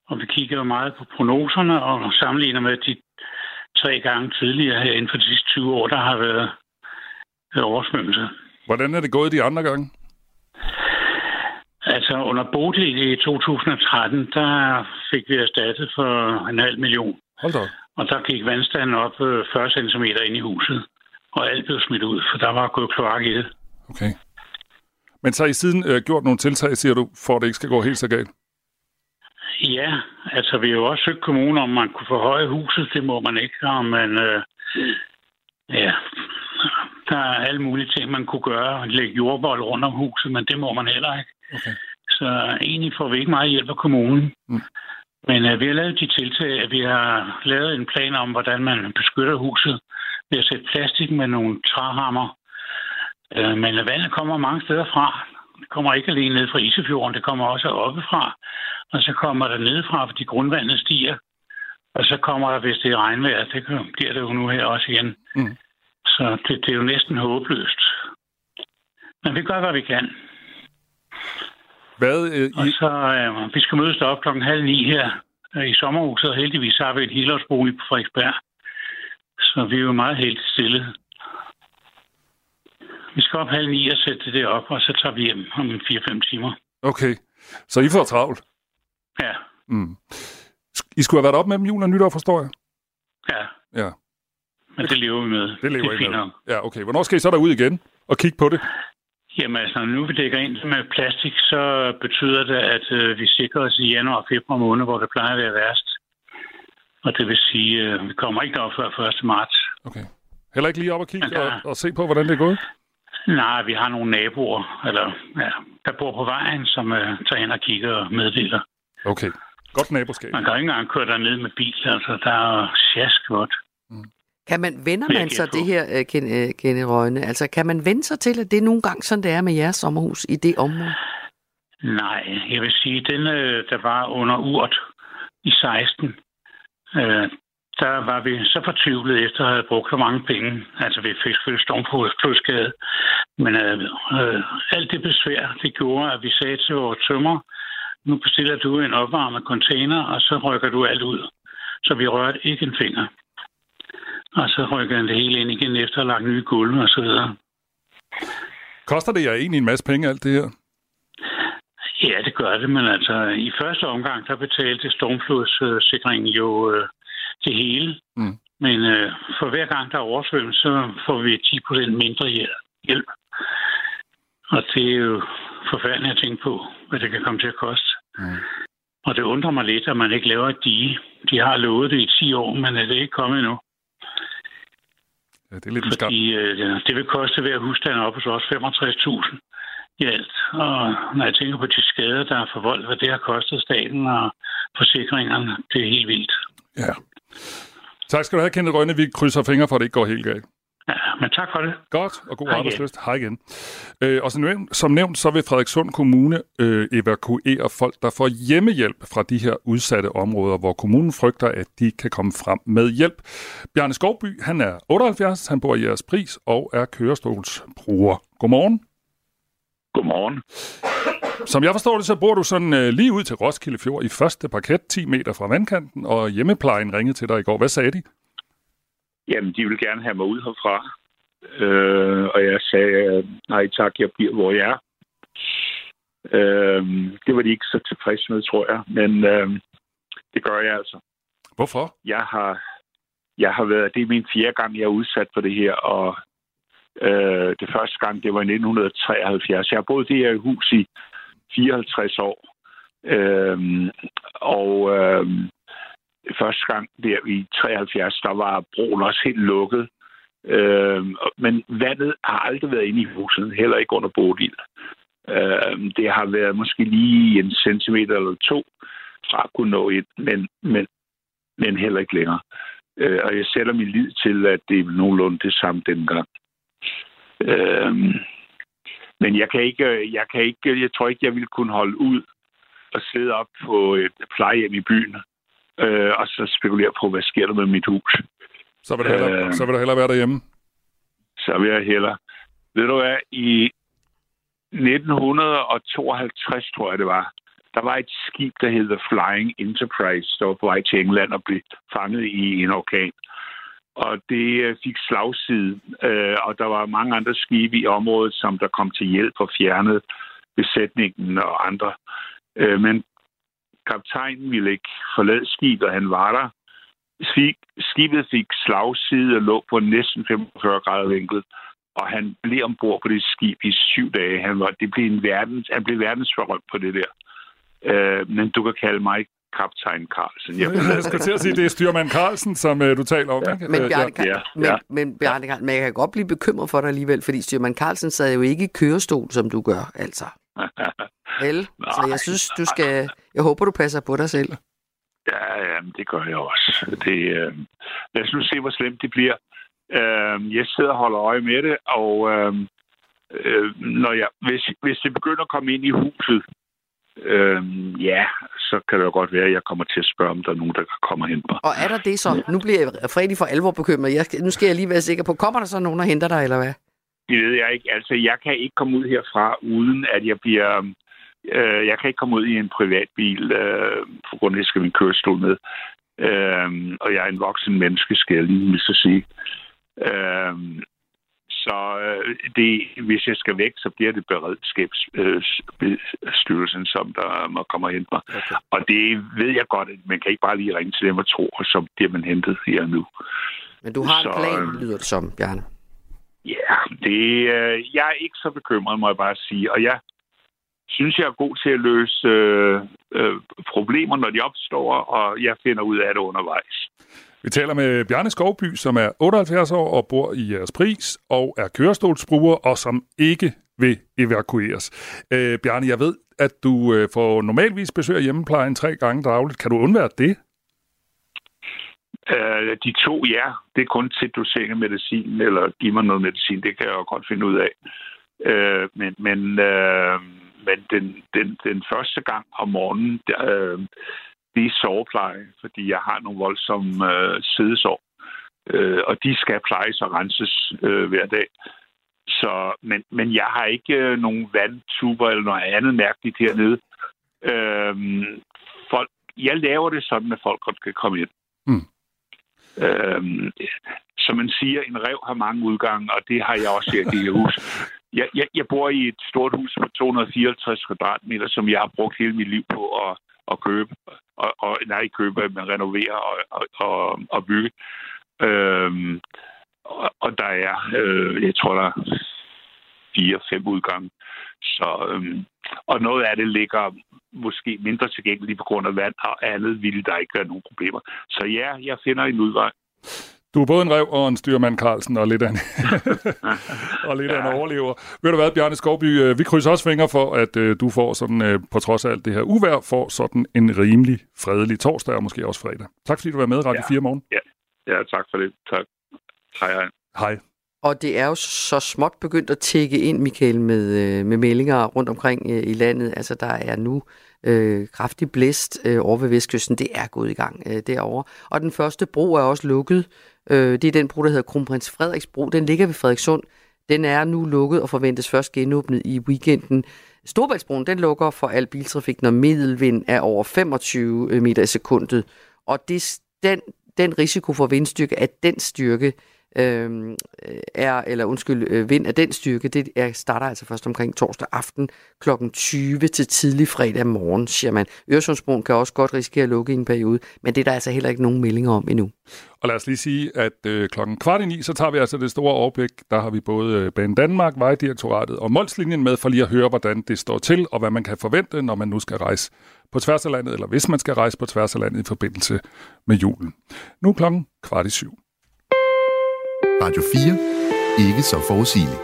Og vi kigger jo meget på prognoserne og sammenligner med de tre gange tidligere her inden for de sidste 20 år, der har været oversvømmelse. Hvordan er det gået de andre gange? Altså under Bodil i 2013, der fik vi erstattet for en halv million. Hold da. Og der gik vandstanden op 40 cm ind i huset. Og alt blev smidt ud, for der var gået kloak i det. Okay. Men så har I siden øh, gjort nogle tiltag, siger du, for at det ikke skal gå helt så galt? Ja, altså vi har jo også søgt kommunen, om man kunne forhøje huset. Det må man ikke, og man... Øh, ja, der er alle mulige ting, man kunne gøre. Lægge jordbold rundt om huset, men det må man heller ikke. Okay. Så egentlig får vi ikke meget hjælp af kommunen. Mm. Men uh, vi har lavet de tiltag, at vi har lavet en plan om, hvordan man beskytter huset ved at sætte plastik med nogle træhammer. Uh, men vandet kommer mange steder fra. Det kommer ikke alene ned fra Isefjorden, det kommer også oppefra. Og så kommer der nedefra, fordi grundvandet stiger. Og så kommer der, hvis det er regnvejr, det bliver det jo nu her også igen. Mm. Så det, det er jo næsten håbløst. Men vi gør, hvad vi kan. Hvad, øh, I... Og så, øh, vi skal mødes op klokken halv ni her øh, i sommerhuset, og heldigvis har vi et helårsbolig på Frederiksberg. Så vi er jo meget helt stille. Vi skal op halv ni og sætte det op, og så tager vi hjem om 4-5 timer. Okay, så I får travlt? Ja. Mm. I skulle have været op med dem jul og nytår, forstår jeg? Ja. Ja. Men det lever vi med. Det lever det I med. Ja, okay. Hvornår skal I så derud igen og kigge på det? Jamen altså, når nu vi dækker ind med plastik, så betyder det, at øh, vi sikrer os i januar og februar måned, hvor det plejer at være værst. Og det vil sige, øh, vi kommer ikke derop før 1. marts. Okay. Heller ikke lige op og kigge der... og, og se på, hvordan det er gået? Nej, vi har nogle naboer, eller, ja, der bor på vejen, som øh, tager ind og kigger og meddeler. Okay. Godt naboskab. Man kan ikke engang køre derned med bil, altså der er sjask godt. Mm. Kan man, vender man så det her, uh, Ken, uh, Kenneth Røgne? Altså, kan man vende sig til, at det er nogle gange sådan, det er med jeres sommerhus i det område? Nej, jeg vil sige, den, der var under urt i 16, øh, der var vi så fortvivlet efter at have brugt så mange penge. Altså, vi fik selvfølgelig stormflodsskade. Men øh, øh, alt det besvær, det gjorde, at vi sagde til vores tømmer, nu bestiller du en opvarmet container, og så rykker du alt ud. Så vi rørte ikke en finger. Og så rykker han det hele ind igen efter at have lagt nye gulv og så videre. Koster det jer egentlig en masse penge, alt det her? Ja, det gør det, men altså i første omgang, der betalte stormflodssikringen jo øh, det hele. Mm. Men øh, for hver gang, der er oversvømmelse, så får vi 10% mindre hjælp. Og det er jo forfærdeligt at tænke på, hvad det kan komme til at koste. Mm. Og det undrer mig lidt, at man ikke laver et dige. De har lovet det i 10 år, men er det ikke kommet endnu. Ja, det er lidt Fordi øh, det vil koste hver husstand op hos os 65.000 i alt. Og når jeg tænker på de skader, der er forvoldt, hvad det har kostet staten og forsikringerne, det er helt vildt. Ja. Tak skal du have, Kenneth Rønne. Vi krydser fingre for, at det ikke går helt galt. Ja, men tak for det. Godt, og god Hej arbejdsløst. Hej igen. Øh, og som nævnt, som nævnt, så vil Frederikssund Kommune øh, evakuere folk, der får hjemmehjælp fra de her udsatte områder, hvor kommunen frygter, at de kan komme frem med hjælp. Bjarne Skovby, han er 78, han bor i jeres pris og er kørestolsbruger. Godmorgen. Godmorgen. Som jeg forstår det, så bor du sådan øh, lige ud til Roskilde Fjord i første parket, 10 meter fra vandkanten, og hjemmeplejen ringede til dig i går. Hvad sagde de? Jamen, de vil gerne have mig ud herfra. Øh, og jeg sagde, nej tak, jeg bliver, hvor jeg er. Øh, det var de ikke så tilfredse med, tror jeg. Men øh, det gør jeg altså. Hvorfor? Jeg har, jeg har været, det er min fjerde gang, jeg er udsat for det her, og øh, det første gang, det var i 1973. Jeg har boet det her hus i 54 år. Øh, og øh, første gang der i 73, der var broen også helt lukket. Øh, men vandet har aldrig været inde i huset, heller ikke under Bodil. Øh, det har været måske lige en centimeter eller to fra at kunne nå ind, men, men, men heller ikke længere. Øh, og jeg sætter min lid til, at det er nogenlunde det samme dengang. Øh, men jeg kan ikke, øh, jeg kan ikke, jeg tror ikke, jeg ville kunne holde ud og sidde op på et plejehjem i byen, øh, og så spekulere på, hvad sker der med mit hus. Så vil du hellere, øh, så vil du hellere være derhjemme? Så vil jeg hellere. Ved du hvad, i 1952, tror jeg det var, der var et skib, der hed The Flying Enterprise, der var på vej til England og blev fanget i en orkan. Og det øh, fik slagside, øh, og der var mange andre skibe i området, som der kom til hjælp og fjernede besætningen og andre. Øh, men kaptajnen ville ikke forlade skibet, og han var der. Skibet fik slagside og lå på næsten 45 grader vinkel, og han blev ombord på det skib i syv dage. Han, var, det blev en verdens, han blev verdensberømt på det der. Øh, men du kan kalde mig kaptajn Carlsen. Jeg, [LAUGHS] jeg skal til at sige, det er styrmand Carlsen, som uh, du taler om. Ja. Ikke? Men Bjarne, ja, men, ja. men, Bjarne, men jeg kan godt blive bekymret for dig alligevel, fordi styrmand Carlsen sad jo ikke i kørestol, som du gør, altså. Vel? Så jeg synes, du skal... Jeg håber, du passer på dig selv. Ja, ja, det gør jeg også. Det, øh, lad os nu se, hvor slemt det bliver. Øh, jeg sidder og holder øje med det, og øh, øh, når jeg, hvis, hvis det begynder at komme ind i huset, øh, ja, så kan det jo godt være, at jeg kommer til at spørge, om der er nogen, der kan komme og hente mig. Og er der det så? Nu bliver jeg Fredrik for alvor bekymret. Jeg, nu skal jeg lige være sikker på, kommer der så nogen og henter dig, eller hvad? Det ved jeg ikke. Altså, jeg kan ikke komme ud herfra, uden at jeg bliver... Øh, jeg kan ikke komme ud i en privatbil, øh, på grund af, at jeg skal min kørestol med. Øh, og jeg er en voksen menneske, skal jeg lige så sige. Øh, så øh, det, hvis jeg skal væk, så bliver det beredskabsstyrelsen, øh, som der må komme og hente mig. Okay. Og det ved jeg godt, at man kan ikke bare lige ringe til dem og tro, og så bliver man hentet her nu. Men du har en Så, plan, øh, lyder det som, Bjarne. Ja, det, øh, jeg er ikke så bekymret, må jeg bare sige. Og jeg synes, jeg er god til at løse øh, øh, problemer, når de opstår, og jeg finder ud af det undervejs. Vi taler med Bjarne Skovby, som er 78 år og bor i jeres pris, og er kørestolsbruger, og som ikke vil evakueres. Øh, Bjarne, jeg ved, at du øh, får normalvis besøg af hjemmeplejen tre gange dagligt. Kan du undvære det? Øh, de to, ja. Det er kun til dosering af medicin, eller give mig noget medicin. Det kan jeg jo godt finde ud af. Øh, men men, øh, men den, den, den første gang om morgenen, der, øh, det er sovepleje, fordi jeg har nogle voldsomme øh, sidesår. Øh, og de skal plejes og renses øh, hver dag. Så, men, men jeg har ikke øh, nogen vandtuber eller noget andet mærkeligt hernede. Øh, folk, jeg laver det sådan, at folk godt kan komme ind. Mm. Øhm, som man siger, en rev har mange udgange, og det har jeg også her i det her hus. Jeg, jeg, jeg bor i et stort hus på 254 kvadratmeter, som jeg har brugt hele mit liv på at, at købe. Og, og, nej, ikke købe, men renovere og, og, og, og bygge. Øhm, og, og der er, øh, jeg tror, der er fire-fem udgange. Så, øhm, og noget af det ligger måske mindre tilgængeligt på grund af vand, og andet ville der ikke være nogen problemer. Så ja, jeg finder en udvej. Du er både en rev og en styrmand Carlsen, og lidt af en, [LAUGHS] og lidt af en overlever. Ved du hvad, Bjarne Skovby, øh, vi krydser også fingre for, at øh, du får sådan, øh, på trods af alt det her uvær, får sådan en rimelig fredelig torsdag, og måske også fredag. Tak fordi du var med i Radio Ja. 4 morgen. Ja, ja tak for det. Tak. Hej, hej. Hej. Og det er jo så småt begyndt at tække ind, Michael, med, øh, med meldinger rundt omkring øh, i landet. Altså, der er nu øh, kraftig blæst øh, over ved Vestkysten. Det er gået i gang øh, derovre. Og den første bro er også lukket. Øh, det er den bro, der hedder Kronprins Frederiks bro. Den ligger ved Frederikssund. Den er nu lukket og forventes først genåbnet i weekenden. Storbæltsbroen den lukker for al biltrafik, når middelvind er over 25 øh, meter i sekundet. Og det, den, den risiko for vindstyrke, at den styrke Øhm, øh, er, eller undskyld, øh, vind af den styrke, det er, starter altså først omkring torsdag aften kl. 20 til tidlig fredag morgen, siger man. Øresundsbroen kan også godt risikere at lukke i en periode, men det er der altså heller ikke nogen meldinger om endnu. Og lad os lige sige, at øh, klokken kvart i ni, så tager vi altså det store overblik. Der har vi både øh, Banen Danmark, Vejdirektoratet og Molslinjen med, for lige at høre, hvordan det står til, og hvad man kan forvente, når man nu skal rejse på tværs af landet, eller hvis man skal rejse på tværs af landet i forbindelse med julen. Nu klokken kvart i syv. Radio 4. Ikke så forudsigeligt.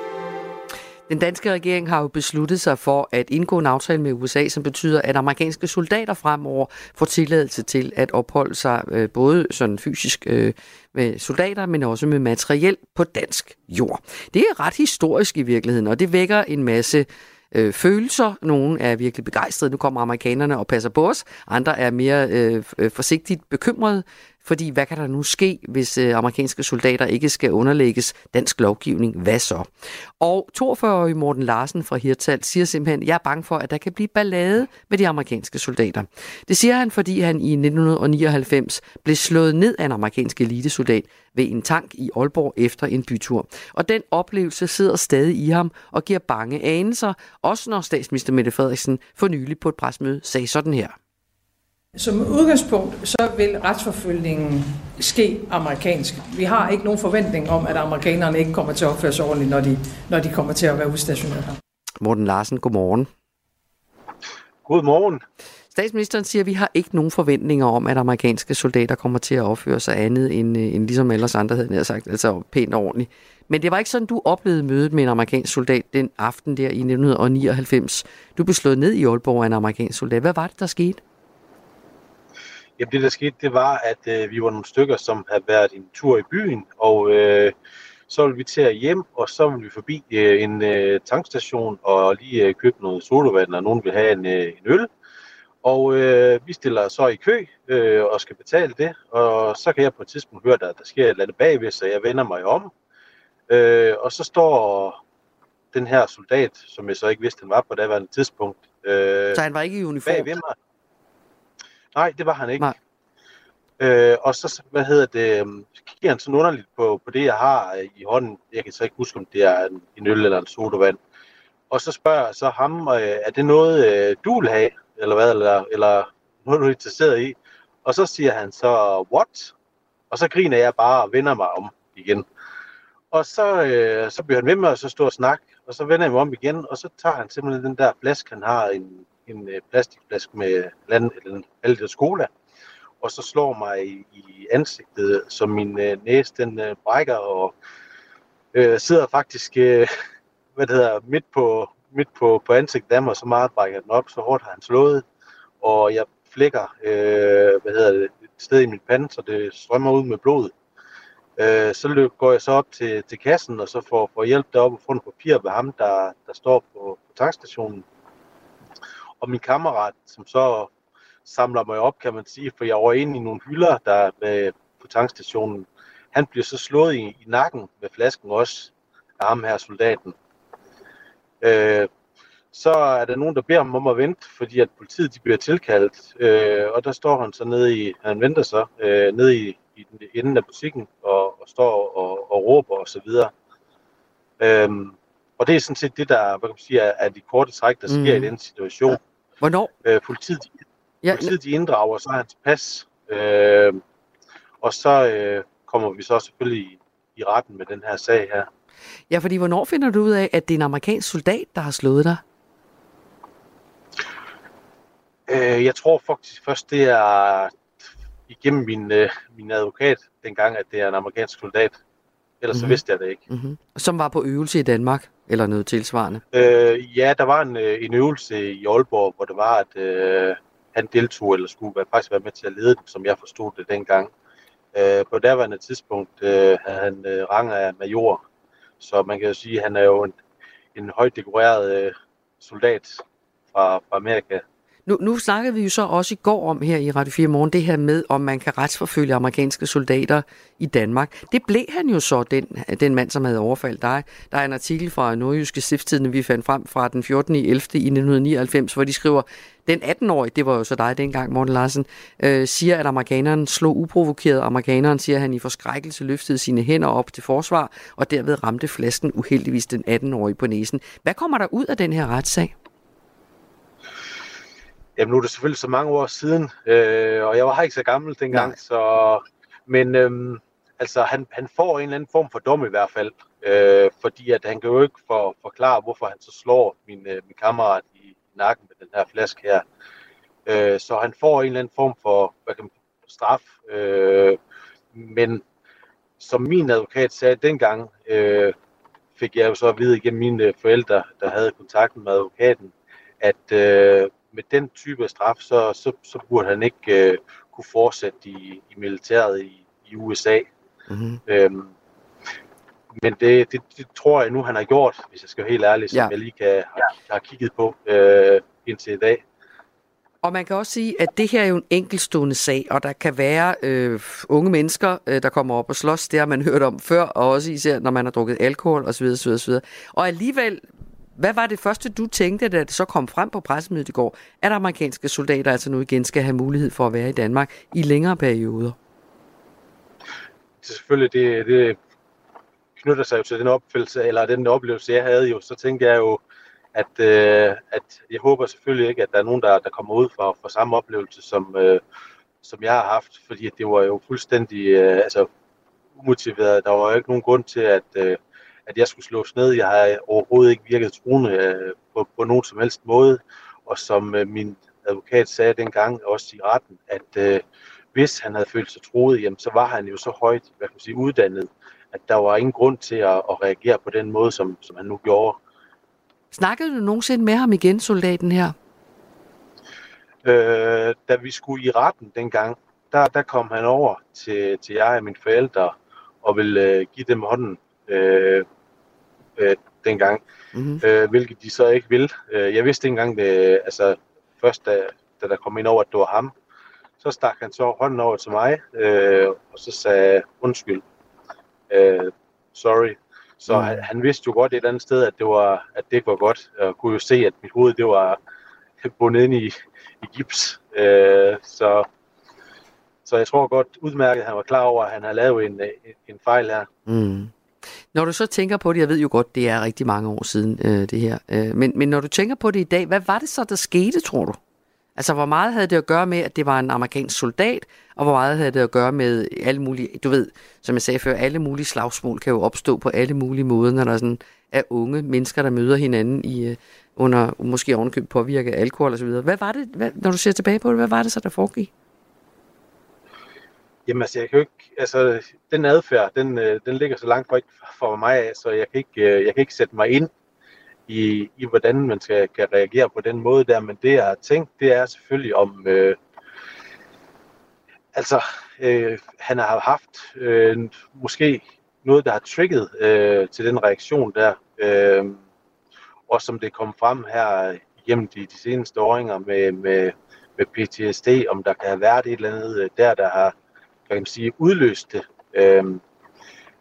Den danske regering har jo besluttet sig for at indgå en aftale med USA, som betyder, at amerikanske soldater fremover får tilladelse til at opholde sig øh, både sådan fysisk øh, med soldater, men også med materiel på dansk jord. Det er ret historisk i virkeligheden, og det vækker en masse øh, følelser. Nogle er virkelig begejstrede. Nu kommer amerikanerne og passer på os. Andre er mere øh, forsigtigt bekymrede. Fordi hvad kan der nu ske, hvis øh, amerikanske soldater ikke skal underlægges dansk lovgivning? Hvad så? Og 42-årig Morten Larsen fra Hirtal siger simpelthen, jeg er bange for, at der kan blive ballade med de amerikanske soldater. Det siger han, fordi han i 1999 blev slået ned af en amerikansk elitesoldat ved en tank i Aalborg efter en bytur. Og den oplevelse sidder stadig i ham og giver bange anelser, også når statsminister Mette Frederiksen for nylig på et presmøde sagde sådan her. Som udgangspunkt, så vil retsforfølgningen ske amerikansk. Vi har ikke nogen forventning om, at amerikanerne ikke kommer til at opføre sig ordentligt, når de, når de kommer til at være udstationeret her. Morten Larsen, godmorgen. Godmorgen. Statsministeren siger, at vi har ikke nogen forventninger om, at amerikanske soldater kommer til at opføre sig andet end, øh, end ligesom ellers andre havde sagt, altså pænt og ordentligt. Men det var ikke sådan, du oplevede mødet med en amerikansk soldat den aften der i 1999. Du blev slået ned i Aalborg af en amerikansk soldat. Hvad var det, der skete? Jamen det der skete, det var, at øh, vi var nogle stykker, som havde været en tur i byen, og øh, så ville vi til hjem, og så ville vi forbi øh, en øh, tankstation og lige øh, købe noget sodavand, og nogen vil have en, øh, en øl. Og øh, vi stiller så i kø øh, og skal betale det, og så kan jeg på et tidspunkt høre, at der, der sker et eller andet bagved, så jeg vender mig om. Øh, og så står den her soldat, som jeg så ikke vidste, han var på daværende tidspunkt. Øh, så han var ikke i uniform? Bagved mig. Nej, det var han ikke. Nej. Øh, og så, hvad hedder det, øhm, kigger han sådan underligt på, på det, jeg har øh, i hånden. Jeg kan så ikke huske, om det er en, en øl eller en sodavand. Og så spørger jeg så ham, øh, er det noget, øh, du vil have, eller hvad, eller, eller noget, du er interesseret i? Og så siger han så, what? Og så griner jeg bare og vender mig om igen. Og så, øh, så bliver han ved med at så stå og snakke, og så vender jeg mig om igen, og så tager han simpelthen den der flaske, han har, en en øh, plastikflaske med land, eller alt cola, og så slår mig i, i ansigtet, så min øh, næse den øh, brækker, og øh, sidder faktisk øh, [LAUGHS] hvad det hedder, midt på, midt på, på ansigtet af mig, så meget brækker den op, så hårdt har han slået, og jeg flækker øh, hvad hedder det, et sted i min pande, så det strømmer ud med blod. Øh, så løb, går jeg så op til, til kassen, og så får, får hjælp deroppe og får en papir ved ham, der, der står på, på tankstationen. Og min kammerat, som så samler mig op, kan man sige, for jeg var inde i nogle hylder, der med, på tankstationen. Han bliver så slået i, i nakken med flasken også af ham her soldaten. Øh, så er der nogen, der beder ham om at vente, fordi at politiet de bliver tilkaldt, øh, og der står han så nede i, han venter så øh, nede i, i den enden af butikken og, og står og, og råber og så videre. Øhm, og det er sådan set det, der hvad kan man sige, er, er de korte træk, der sker mm. i den situation. Hvornår? Øh, politiet, ja, politiet de inddrager så hans pas, øh, og så øh, kommer vi så selvfølgelig i, i retten med den her sag her. Ja, fordi hvornår finder du ud af, at det er en amerikansk soldat, der har slået dig? Øh, jeg tror faktisk først, det er igennem min, øh, min advokat dengang, at det er en amerikansk soldat. Ellers mm-hmm. så mhm. vidste jeg det ikke. Mm-hmm. Som var på øvelse i Danmark? Eller noget tilsvarende? Øh, ja, der var en, øh, en øvelse i Aalborg, hvor det var, at øh, han deltog, eller skulle være, faktisk være med til at lede den, som jeg forstod det dengang. Øh, på daværende tidspunkt øh, havde han øh, rang af major, så man kan jo sige, at han er jo en, en højt dekoreret øh, soldat fra, fra Amerika. Nu, nu snakkede vi jo så også i går om her i Radio 4 Morgen, det her med, om man kan retsforfølge amerikanske soldater i Danmark. Det blev han jo så, den, den mand, som havde overfaldt dig. Der er en artikel fra Nordjyske Stiftstidende, vi fandt frem fra den 14. 11. i 1999, hvor de skriver, den 18-årige, det var jo så dig dengang, Morten Larsen, øh, siger, at amerikaneren slog uprovokeret. Amerikaneren siger, at han i forskrækkelse løftede sine hænder op til forsvar, og derved ramte flasken uheldigvis den 18-årige på næsen. Hvad kommer der ud af den her retssag? Jamen nu er det selvfølgelig så mange år siden, øh, og jeg var ikke så gammel dengang, Nej. så... Men øhm, altså, han, han får en eller anden form for dom i hvert fald, øh, fordi at han kan jo ikke for, forklare, hvorfor han så slår min, øh, min kammerat i nakken med den her flaske her. Øh, så han får en eller anden form for hvad kan man, straf, øh, men som min advokat sagde dengang, øh, fik jeg jo så at vide igennem mine forældre, der havde kontakten med advokaten, at øh, med den type af straf, så, så, så burde han ikke øh, kunne fortsætte i, i militæret i, i USA. Mm-hmm. Øhm, men det, det, det tror jeg nu, han har gjort, hvis jeg skal være helt ærlig, som ja. jeg lige kan, har, har kigget på øh, indtil i dag. Og man kan også sige, at det her er jo en enkeltstående sag, og der kan være øh, unge mennesker, øh, der kommer op og slås. Det har man [LAUGHS] hørt om før, og også især når man har drukket alkohol osv. osv., osv. Og alligevel hvad var det første, du tænkte, da det så kom frem på pressemødet i går, at amerikanske soldater altså nu igen skal have mulighed for at være i Danmark i længere perioder? Selvfølgelig, det, det knytter sig jo til den opfældelse, eller den oplevelse, jeg havde jo, så tænkte jeg jo, at, øh, at jeg håber selvfølgelig ikke, at der er nogen, der, der kommer ud for, for samme oplevelse, som, øh, som jeg har haft, fordi det var jo fuldstændig øh, altså, umotiveret. Der var jo ikke nogen grund til, at, øh, at jeg skulle slås ned. Jeg har overhovedet ikke virket truende øh, på, på nogen som helst måde. Og som øh, min advokat sagde dengang, også i retten, at øh, hvis han havde følt sig truet, jamen, så var han jo så højt hvad kan man sige, uddannet, at der var ingen grund til at, at reagere på den måde, som, som han nu gjorde. Snakkede du nogensinde med ham igen, soldaten her? Øh, da vi skulle i retten dengang, der, der kom han over til, til jeg og mine forældre og ville øh, give dem hånden. Øh, øh, dengang, mm-hmm. øh, hvilket de så ikke vil. Øh, jeg vidste ikke engang, det, altså først da, da der kom ind over, at det var ham, så stak han så hånden over til mig, øh, og så sagde undskyld, øh, sorry. Så mm. han, han vidste jo godt et eller andet sted, at det var, at det ikke var godt, og kunne jo se, at mit hoved det var [LAUGHS] bundet ind i, i gips. Øh, så, så jeg tror godt udmærket, at han var klar over, at han havde lavet en, en, en fejl her. Mm. Når du så tænker på det, jeg ved jo godt, det er rigtig mange år siden øh, det her, øh, men, men når du tænker på det i dag, hvad var det så, der skete, tror du? Altså, hvor meget havde det at gøre med, at det var en amerikansk soldat, og hvor meget havde det at gøre med alle mulige, du ved, som jeg sagde før, alle mulige slagsmål kan jo opstå på alle mulige måder, når der er sådan er unge mennesker, der møder hinanden i, øh, under måske ovenkøb påvirket af alkohol osv. Hvad var det, hvad, når du ser tilbage på det, hvad var det så, der foregik? Jamen altså, jeg kan jo ikke, altså, den adfærd, den, øh, den ligger så langt væk fra mig af, så jeg kan ikke, øh, jeg kan ikke sætte mig ind i, i hvordan man skal, kan reagere på den måde der, men det jeg har tænkt, det er selvfølgelig om, øh, altså, øh, han har haft øh, måske noget, der har trigget øh, til den reaktion der, øh, og som det kom frem her igennem de, de seneste åringer med, med, med PTSD, om der kan have været et eller andet øh, der, der har kan man sige, udløst det. Øhm,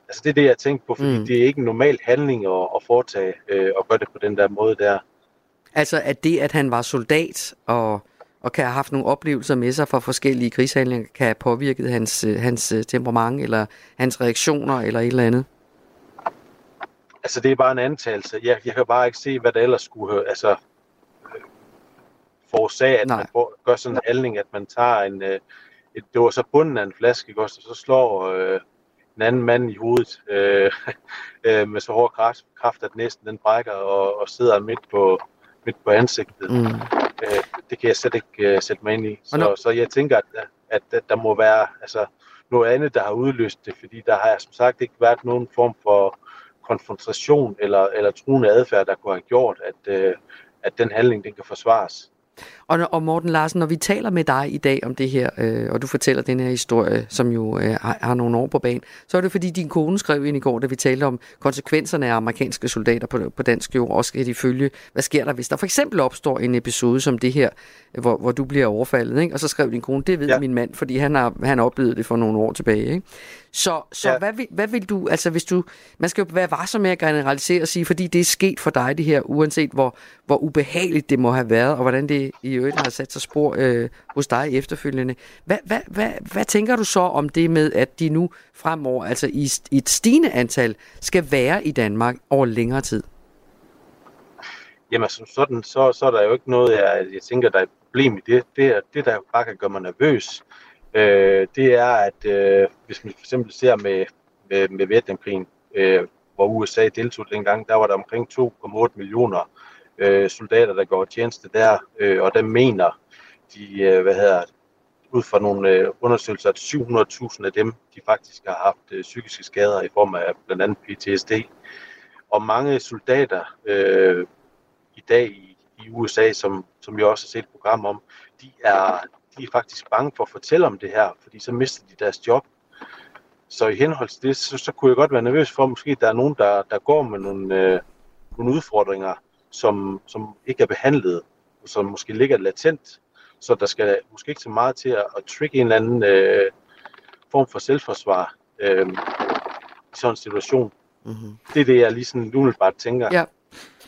altså det er det, jeg tænker på, fordi mm. det er ikke en normal handling at, at foretage øh, og gøre det på den der måde der. Altså at det, at han var soldat og, og kan have haft nogle oplevelser med sig fra forskellige krigshandlinger, kan have påvirket hans, øh, hans øh, temperament eller hans reaktioner eller et eller andet? Altså det er bare en antagelse. Jeg, jeg kan bare ikke se, hvad der ellers skulle altså, forårsage, at Nej. man gør sådan en handling, at man tager en, øh, et, det var så bunden af en flaske, ikke også, og så slår øh, en anden mand i hovedet øh, [LAUGHS] øh, med så hård kraft, kraft, at næsten den brækker og, og sidder midt på, midt på ansigtet. Mm. Øh, det kan jeg slet ikke øh, sætte mig ind i. Så, så jeg tænker, at, at, at der må være altså, noget andet, der har udløst det, fordi der har som sagt ikke været nogen form for konfrontation eller, eller truende adfærd, der kunne have gjort, at, øh, at den handling den kan forsvares. Og, og Morten Larsen, når vi taler med dig i dag om det her, øh, og du fortæller den her historie, som jo øh, har, har nogle år på banen, så er det fordi din kone skrev ind i går, da vi talte om konsekvenserne af amerikanske soldater på, på dansk jord, og skal de følge, hvad sker der, hvis der for eksempel opstår en episode som det her, hvor, hvor du bliver overfaldet, ikke? og så skrev din kone, det ved ja. min mand, fordi han har, han oplevede det for nogle år tilbage. Ikke? Så, så ja. hvad, vil, hvad vil du, altså hvis du, man skal jo være varsom med at generalisere og sige, fordi det er sket for dig det her, uanset hvor, hvor ubehageligt det må have været, og hvordan det i øvrigt har sat sig spor øh, hos dig efterfølgende. Hvad, hvad, hvad, hvad tænker du så om det med, at de nu fremover, altså i, i et stigende antal, skal være i Danmark over længere tid? Jamen som sådan, så, så er der jo ikke noget, jeg, jeg tænker, der er et problem i det. Det, det der bare kan gøre mig nervøs, øh, det er, at øh, hvis man for eksempel ser med, med, med Vietnamkrigen, øh, hvor USA deltog dengang, der var der omkring 2,8 millioner øh, soldater, der går tjeneste der, øh, og der mener de, øh, hvad hedder ud fra nogle øh, undersøgelser, at 700.000 af dem, de faktisk har haft øh, psykiske skader i form af blandt andet PTSD. Og mange soldater øh, i dag i, i USA, som, som vi også har set et program om, de er, de er faktisk bange for at fortælle om det her, fordi så mister de deres job. Så i henhold til det, så, så kunne jeg godt være nervøs for, at måske der er nogen, der, der går med nogle, øh, nogle udfordringer, som, som ikke er behandlet, og som måske ligger latent. Så der skal måske ikke så meget til at, at trigge en eller anden øh, form for selvforsvar øh, i sådan en situation. Mm-hmm. Det er det, jeg lige sådan umiddelbart tænker. Ja.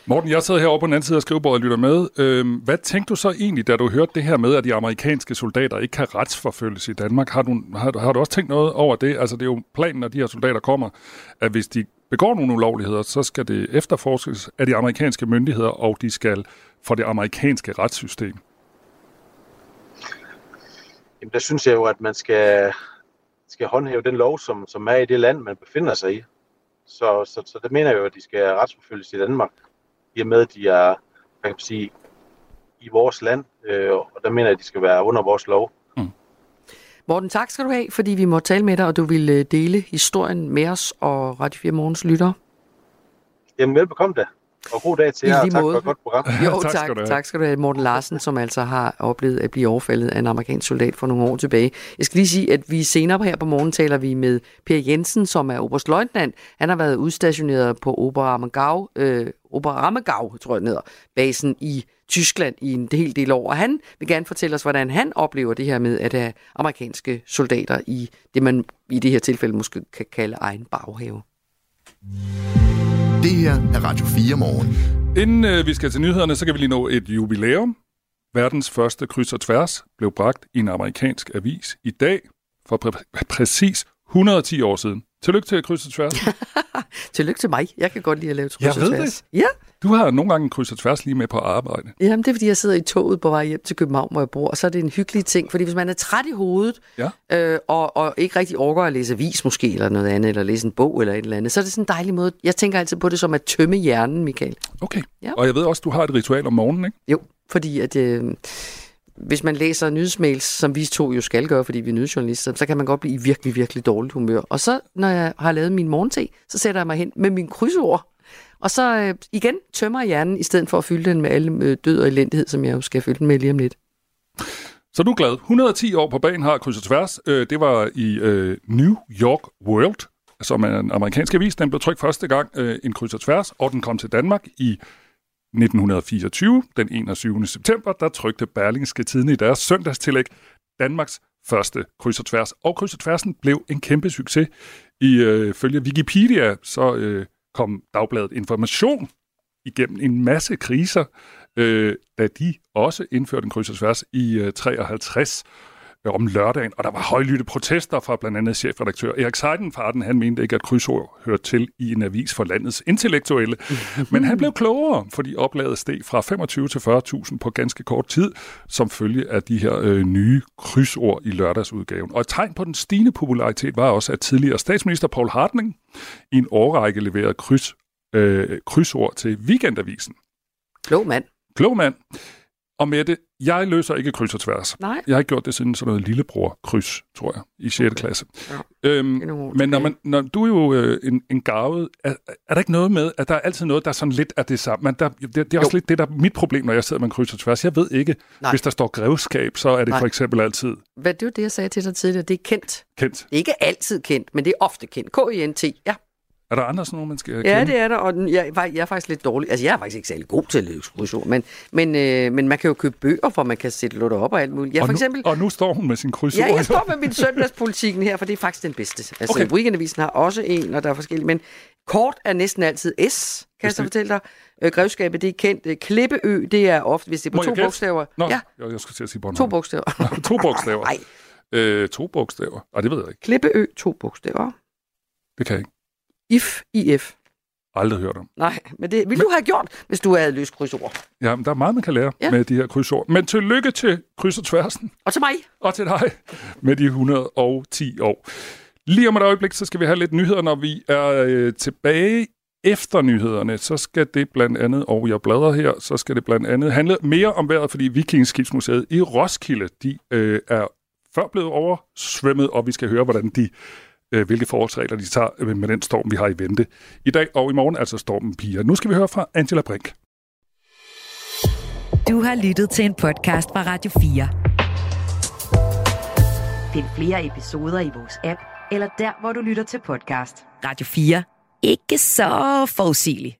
Morten, jeg sidder heroppe på den anden side af skrivebordet og lytter med. Øhm, hvad tænkte du så egentlig, da du hørte det her med, at de amerikanske soldater ikke kan retsforfølges i Danmark? Har du, har, har du også tænkt noget over det? Altså, det er jo planen, når de her soldater kommer, at hvis de begår nogle ulovligheder, så skal det efterforskes af de amerikanske myndigheder, og de skal for det amerikanske retssystem. Jamen, der synes jeg jo, at man skal, skal håndhæve den lov, som, som er i det land, man befinder sig i. Så, så, så det mener jeg jo, at de skal retsforfølges i Danmark i og med, at de er kan man sige, i vores land, øh, og der mener jeg, at de skal være under vores lov. Mm. Morten, tak skal du have, fordi vi må tale med dig, og du vil øh, dele historien med os og Radio 4 Morgens lytter. Jamen, velbekomme da. Og god dag til jer, og tak måde. for et godt program. Jo, tak, [LAUGHS] tak, skal du have. tak skal du have. Morten Larsen, som altså har oplevet at blive overfaldet af en amerikansk soldat for nogle år tilbage. Jeg skal lige sige, at vi senere her på morgen taler vi med Per Jensen, som er oberstløjtnant. Han har været udstationeret på Oberammergau, øh, Oberammergau, tror jeg, hedder, basen i Tyskland i en hel del år. Og han vil gerne fortælle os, hvordan han oplever det her med at have amerikanske soldater i det, man i det her tilfælde måske kan kalde egen baghave. Det her er Radio 4 morgen. Inden øh, vi skal til nyhederne, så kan vi lige nå et jubilæum. Verdens første kryds og tværs blev bragt i en amerikansk avis i dag for præ- præcis 110 år siden. Tillykke til kryds og tværs. [LAUGHS] [LAUGHS] Tillykke til mig. Jeg kan godt lide at lave kryds og tværs. Det. Ja. Du har nogle gange kryds og tværs lige med på arbejde. Jamen, det er, fordi jeg sidder i toget på vej hjem til København, hvor jeg bor, og så er det en hyggelig ting, fordi hvis man er træt i hovedet, ja. øh, og, og ikke rigtig overgår at læse avis måske, eller noget andet, eller læse en bog eller et eller andet, så er det sådan en dejlig måde. Jeg tænker altid på det som at tømme hjernen, Michael. Okay. Ja. Og jeg ved også, du har et ritual om morgenen, ikke? Jo, fordi at... Øh, hvis man læser nyhedsmails, som vi to jo skal gøre, fordi vi er nyhedsjournalister, så kan man godt blive i virkelig, virkelig dårligt humør. Og så, når jeg har lavet min morgente, så sætter jeg mig hen med min krydsord. Og så øh, igen tømmer hjernen, i stedet for at fylde den med alle øh, død og elendighed, som jeg jo skal fylde den med lige om lidt. Så du er glad. 110 år på banen har krydset tværs. Øh, det var i øh, New York World, som er en amerikansk avis. Den blev trykt første gang øh, en kryds tværs, og den kom til Danmark i 1924, den 21. september, der trykte Berlingske Tidende i deres søndagstillæg Danmarks første kryds og tværs. Og kryds og tværsen blev en kæmpe succes. I øh, følge Wikipedia, så øh, kom Dagbladet Information igennem en masse kriser, øh, da de også indførte en kryds og tværs i øh, 53 om lørdagen, og der var højlytte protester fra blandt andet chefredaktør Erik Seidenfarten. Han mente ikke, at krydsord hørte til i en avis for landets intellektuelle. [LAUGHS] Men han blev klogere, fordi oplaget steg fra 25 til 40.000 på ganske kort tid, som følge af de her øh, nye krydsord i lørdagsudgaven. Og et tegn på den stigende popularitet var også, at tidligere statsminister Paul Hartling i en årrække leverede kryds, øh, krydsord til Weekendavisen. Klog mand. Klog mand. Og med det, jeg løser ikke kryds og tværs. Nej. Jeg har ikke gjort det siden sådan noget lillebror-kryds, tror jeg, i 6. klasse. Ja. Øhm, men når, man, når du er jo øh, en, en gavet, er, er der ikke noget med, at der er altid noget, der er sådan lidt af det samme? Men der, det, det er også jo. lidt det, der er mit problem, når jeg sidder med en kryds og tværs. Jeg ved ikke, Nej. hvis der står grevskab, så er det Nej. for eksempel altid... Hvad, det var det, jeg sagde til dig tidligere. Det er kendt. Kendt. Ikke altid kendt, men det er ofte kendt. K-I-N-T, ja. Er der andre sådan nogle, man skal Ja, kende? det er der, og den- jeg, jeg er faktisk lidt dårlig. Altså, jeg er faktisk ikke særlig god til krydsord, men, men, øh, men man kan jo købe bøger, hvor man kan sætte lutter op og alt muligt. Ja, og, for nu, eksempel, og nu står hun med sin krydsord. ja, jeg står med min [LAUGHS] søndagspolitikken her, for det er faktisk den bedste. Altså, Okay. Weekendavisen har også en, og der er forskellige, men kort er næsten altid S, kan jeg så fortælle dig. Øh, grevskabet, det er kendt. Øh, Klippeø, det er ofte, hvis det er på Må to bogstaver. Nå, Ja, jeg, jeg skulle til at sige Bornholm. to bogstaver. to [LAUGHS] bogstaver. Nej, Øh, to bogstaver. Ej, det ved jeg ikke. Klippeø, to bogstaver. Det kan jeg ikke. IF, IF. Aldrig hørt om. Nej, men det ville du have gjort, hvis du havde løst krydsord. Ja, men der er meget, man kan lære. Ja. med de her krydsord. Men tillykke til kryds og tværsen. Og til mig. Og til dig med de 110 år. Lige om et øjeblik, så skal vi have lidt nyheder, når vi er øh, tilbage efter nyhederne. Så skal det blandt andet, og jeg bladrer her, så skal det blandt andet handle mere om vejret, fordi Vikingskibsmuseet i Roskilde, de øh, er før blevet oversvømmet, og vi skal høre, hvordan de øh, hvilke forholdsregler de tager øh, med den storm, vi har i vente. I dag og i morgen altså stormen Pia. Nu skal vi høre fra Angela Brink. Du har lyttet til en podcast fra Radio 4. Find flere episoder i vores app, eller der, hvor du lytter til podcast. Radio 4. Ikke så forudsigeligt.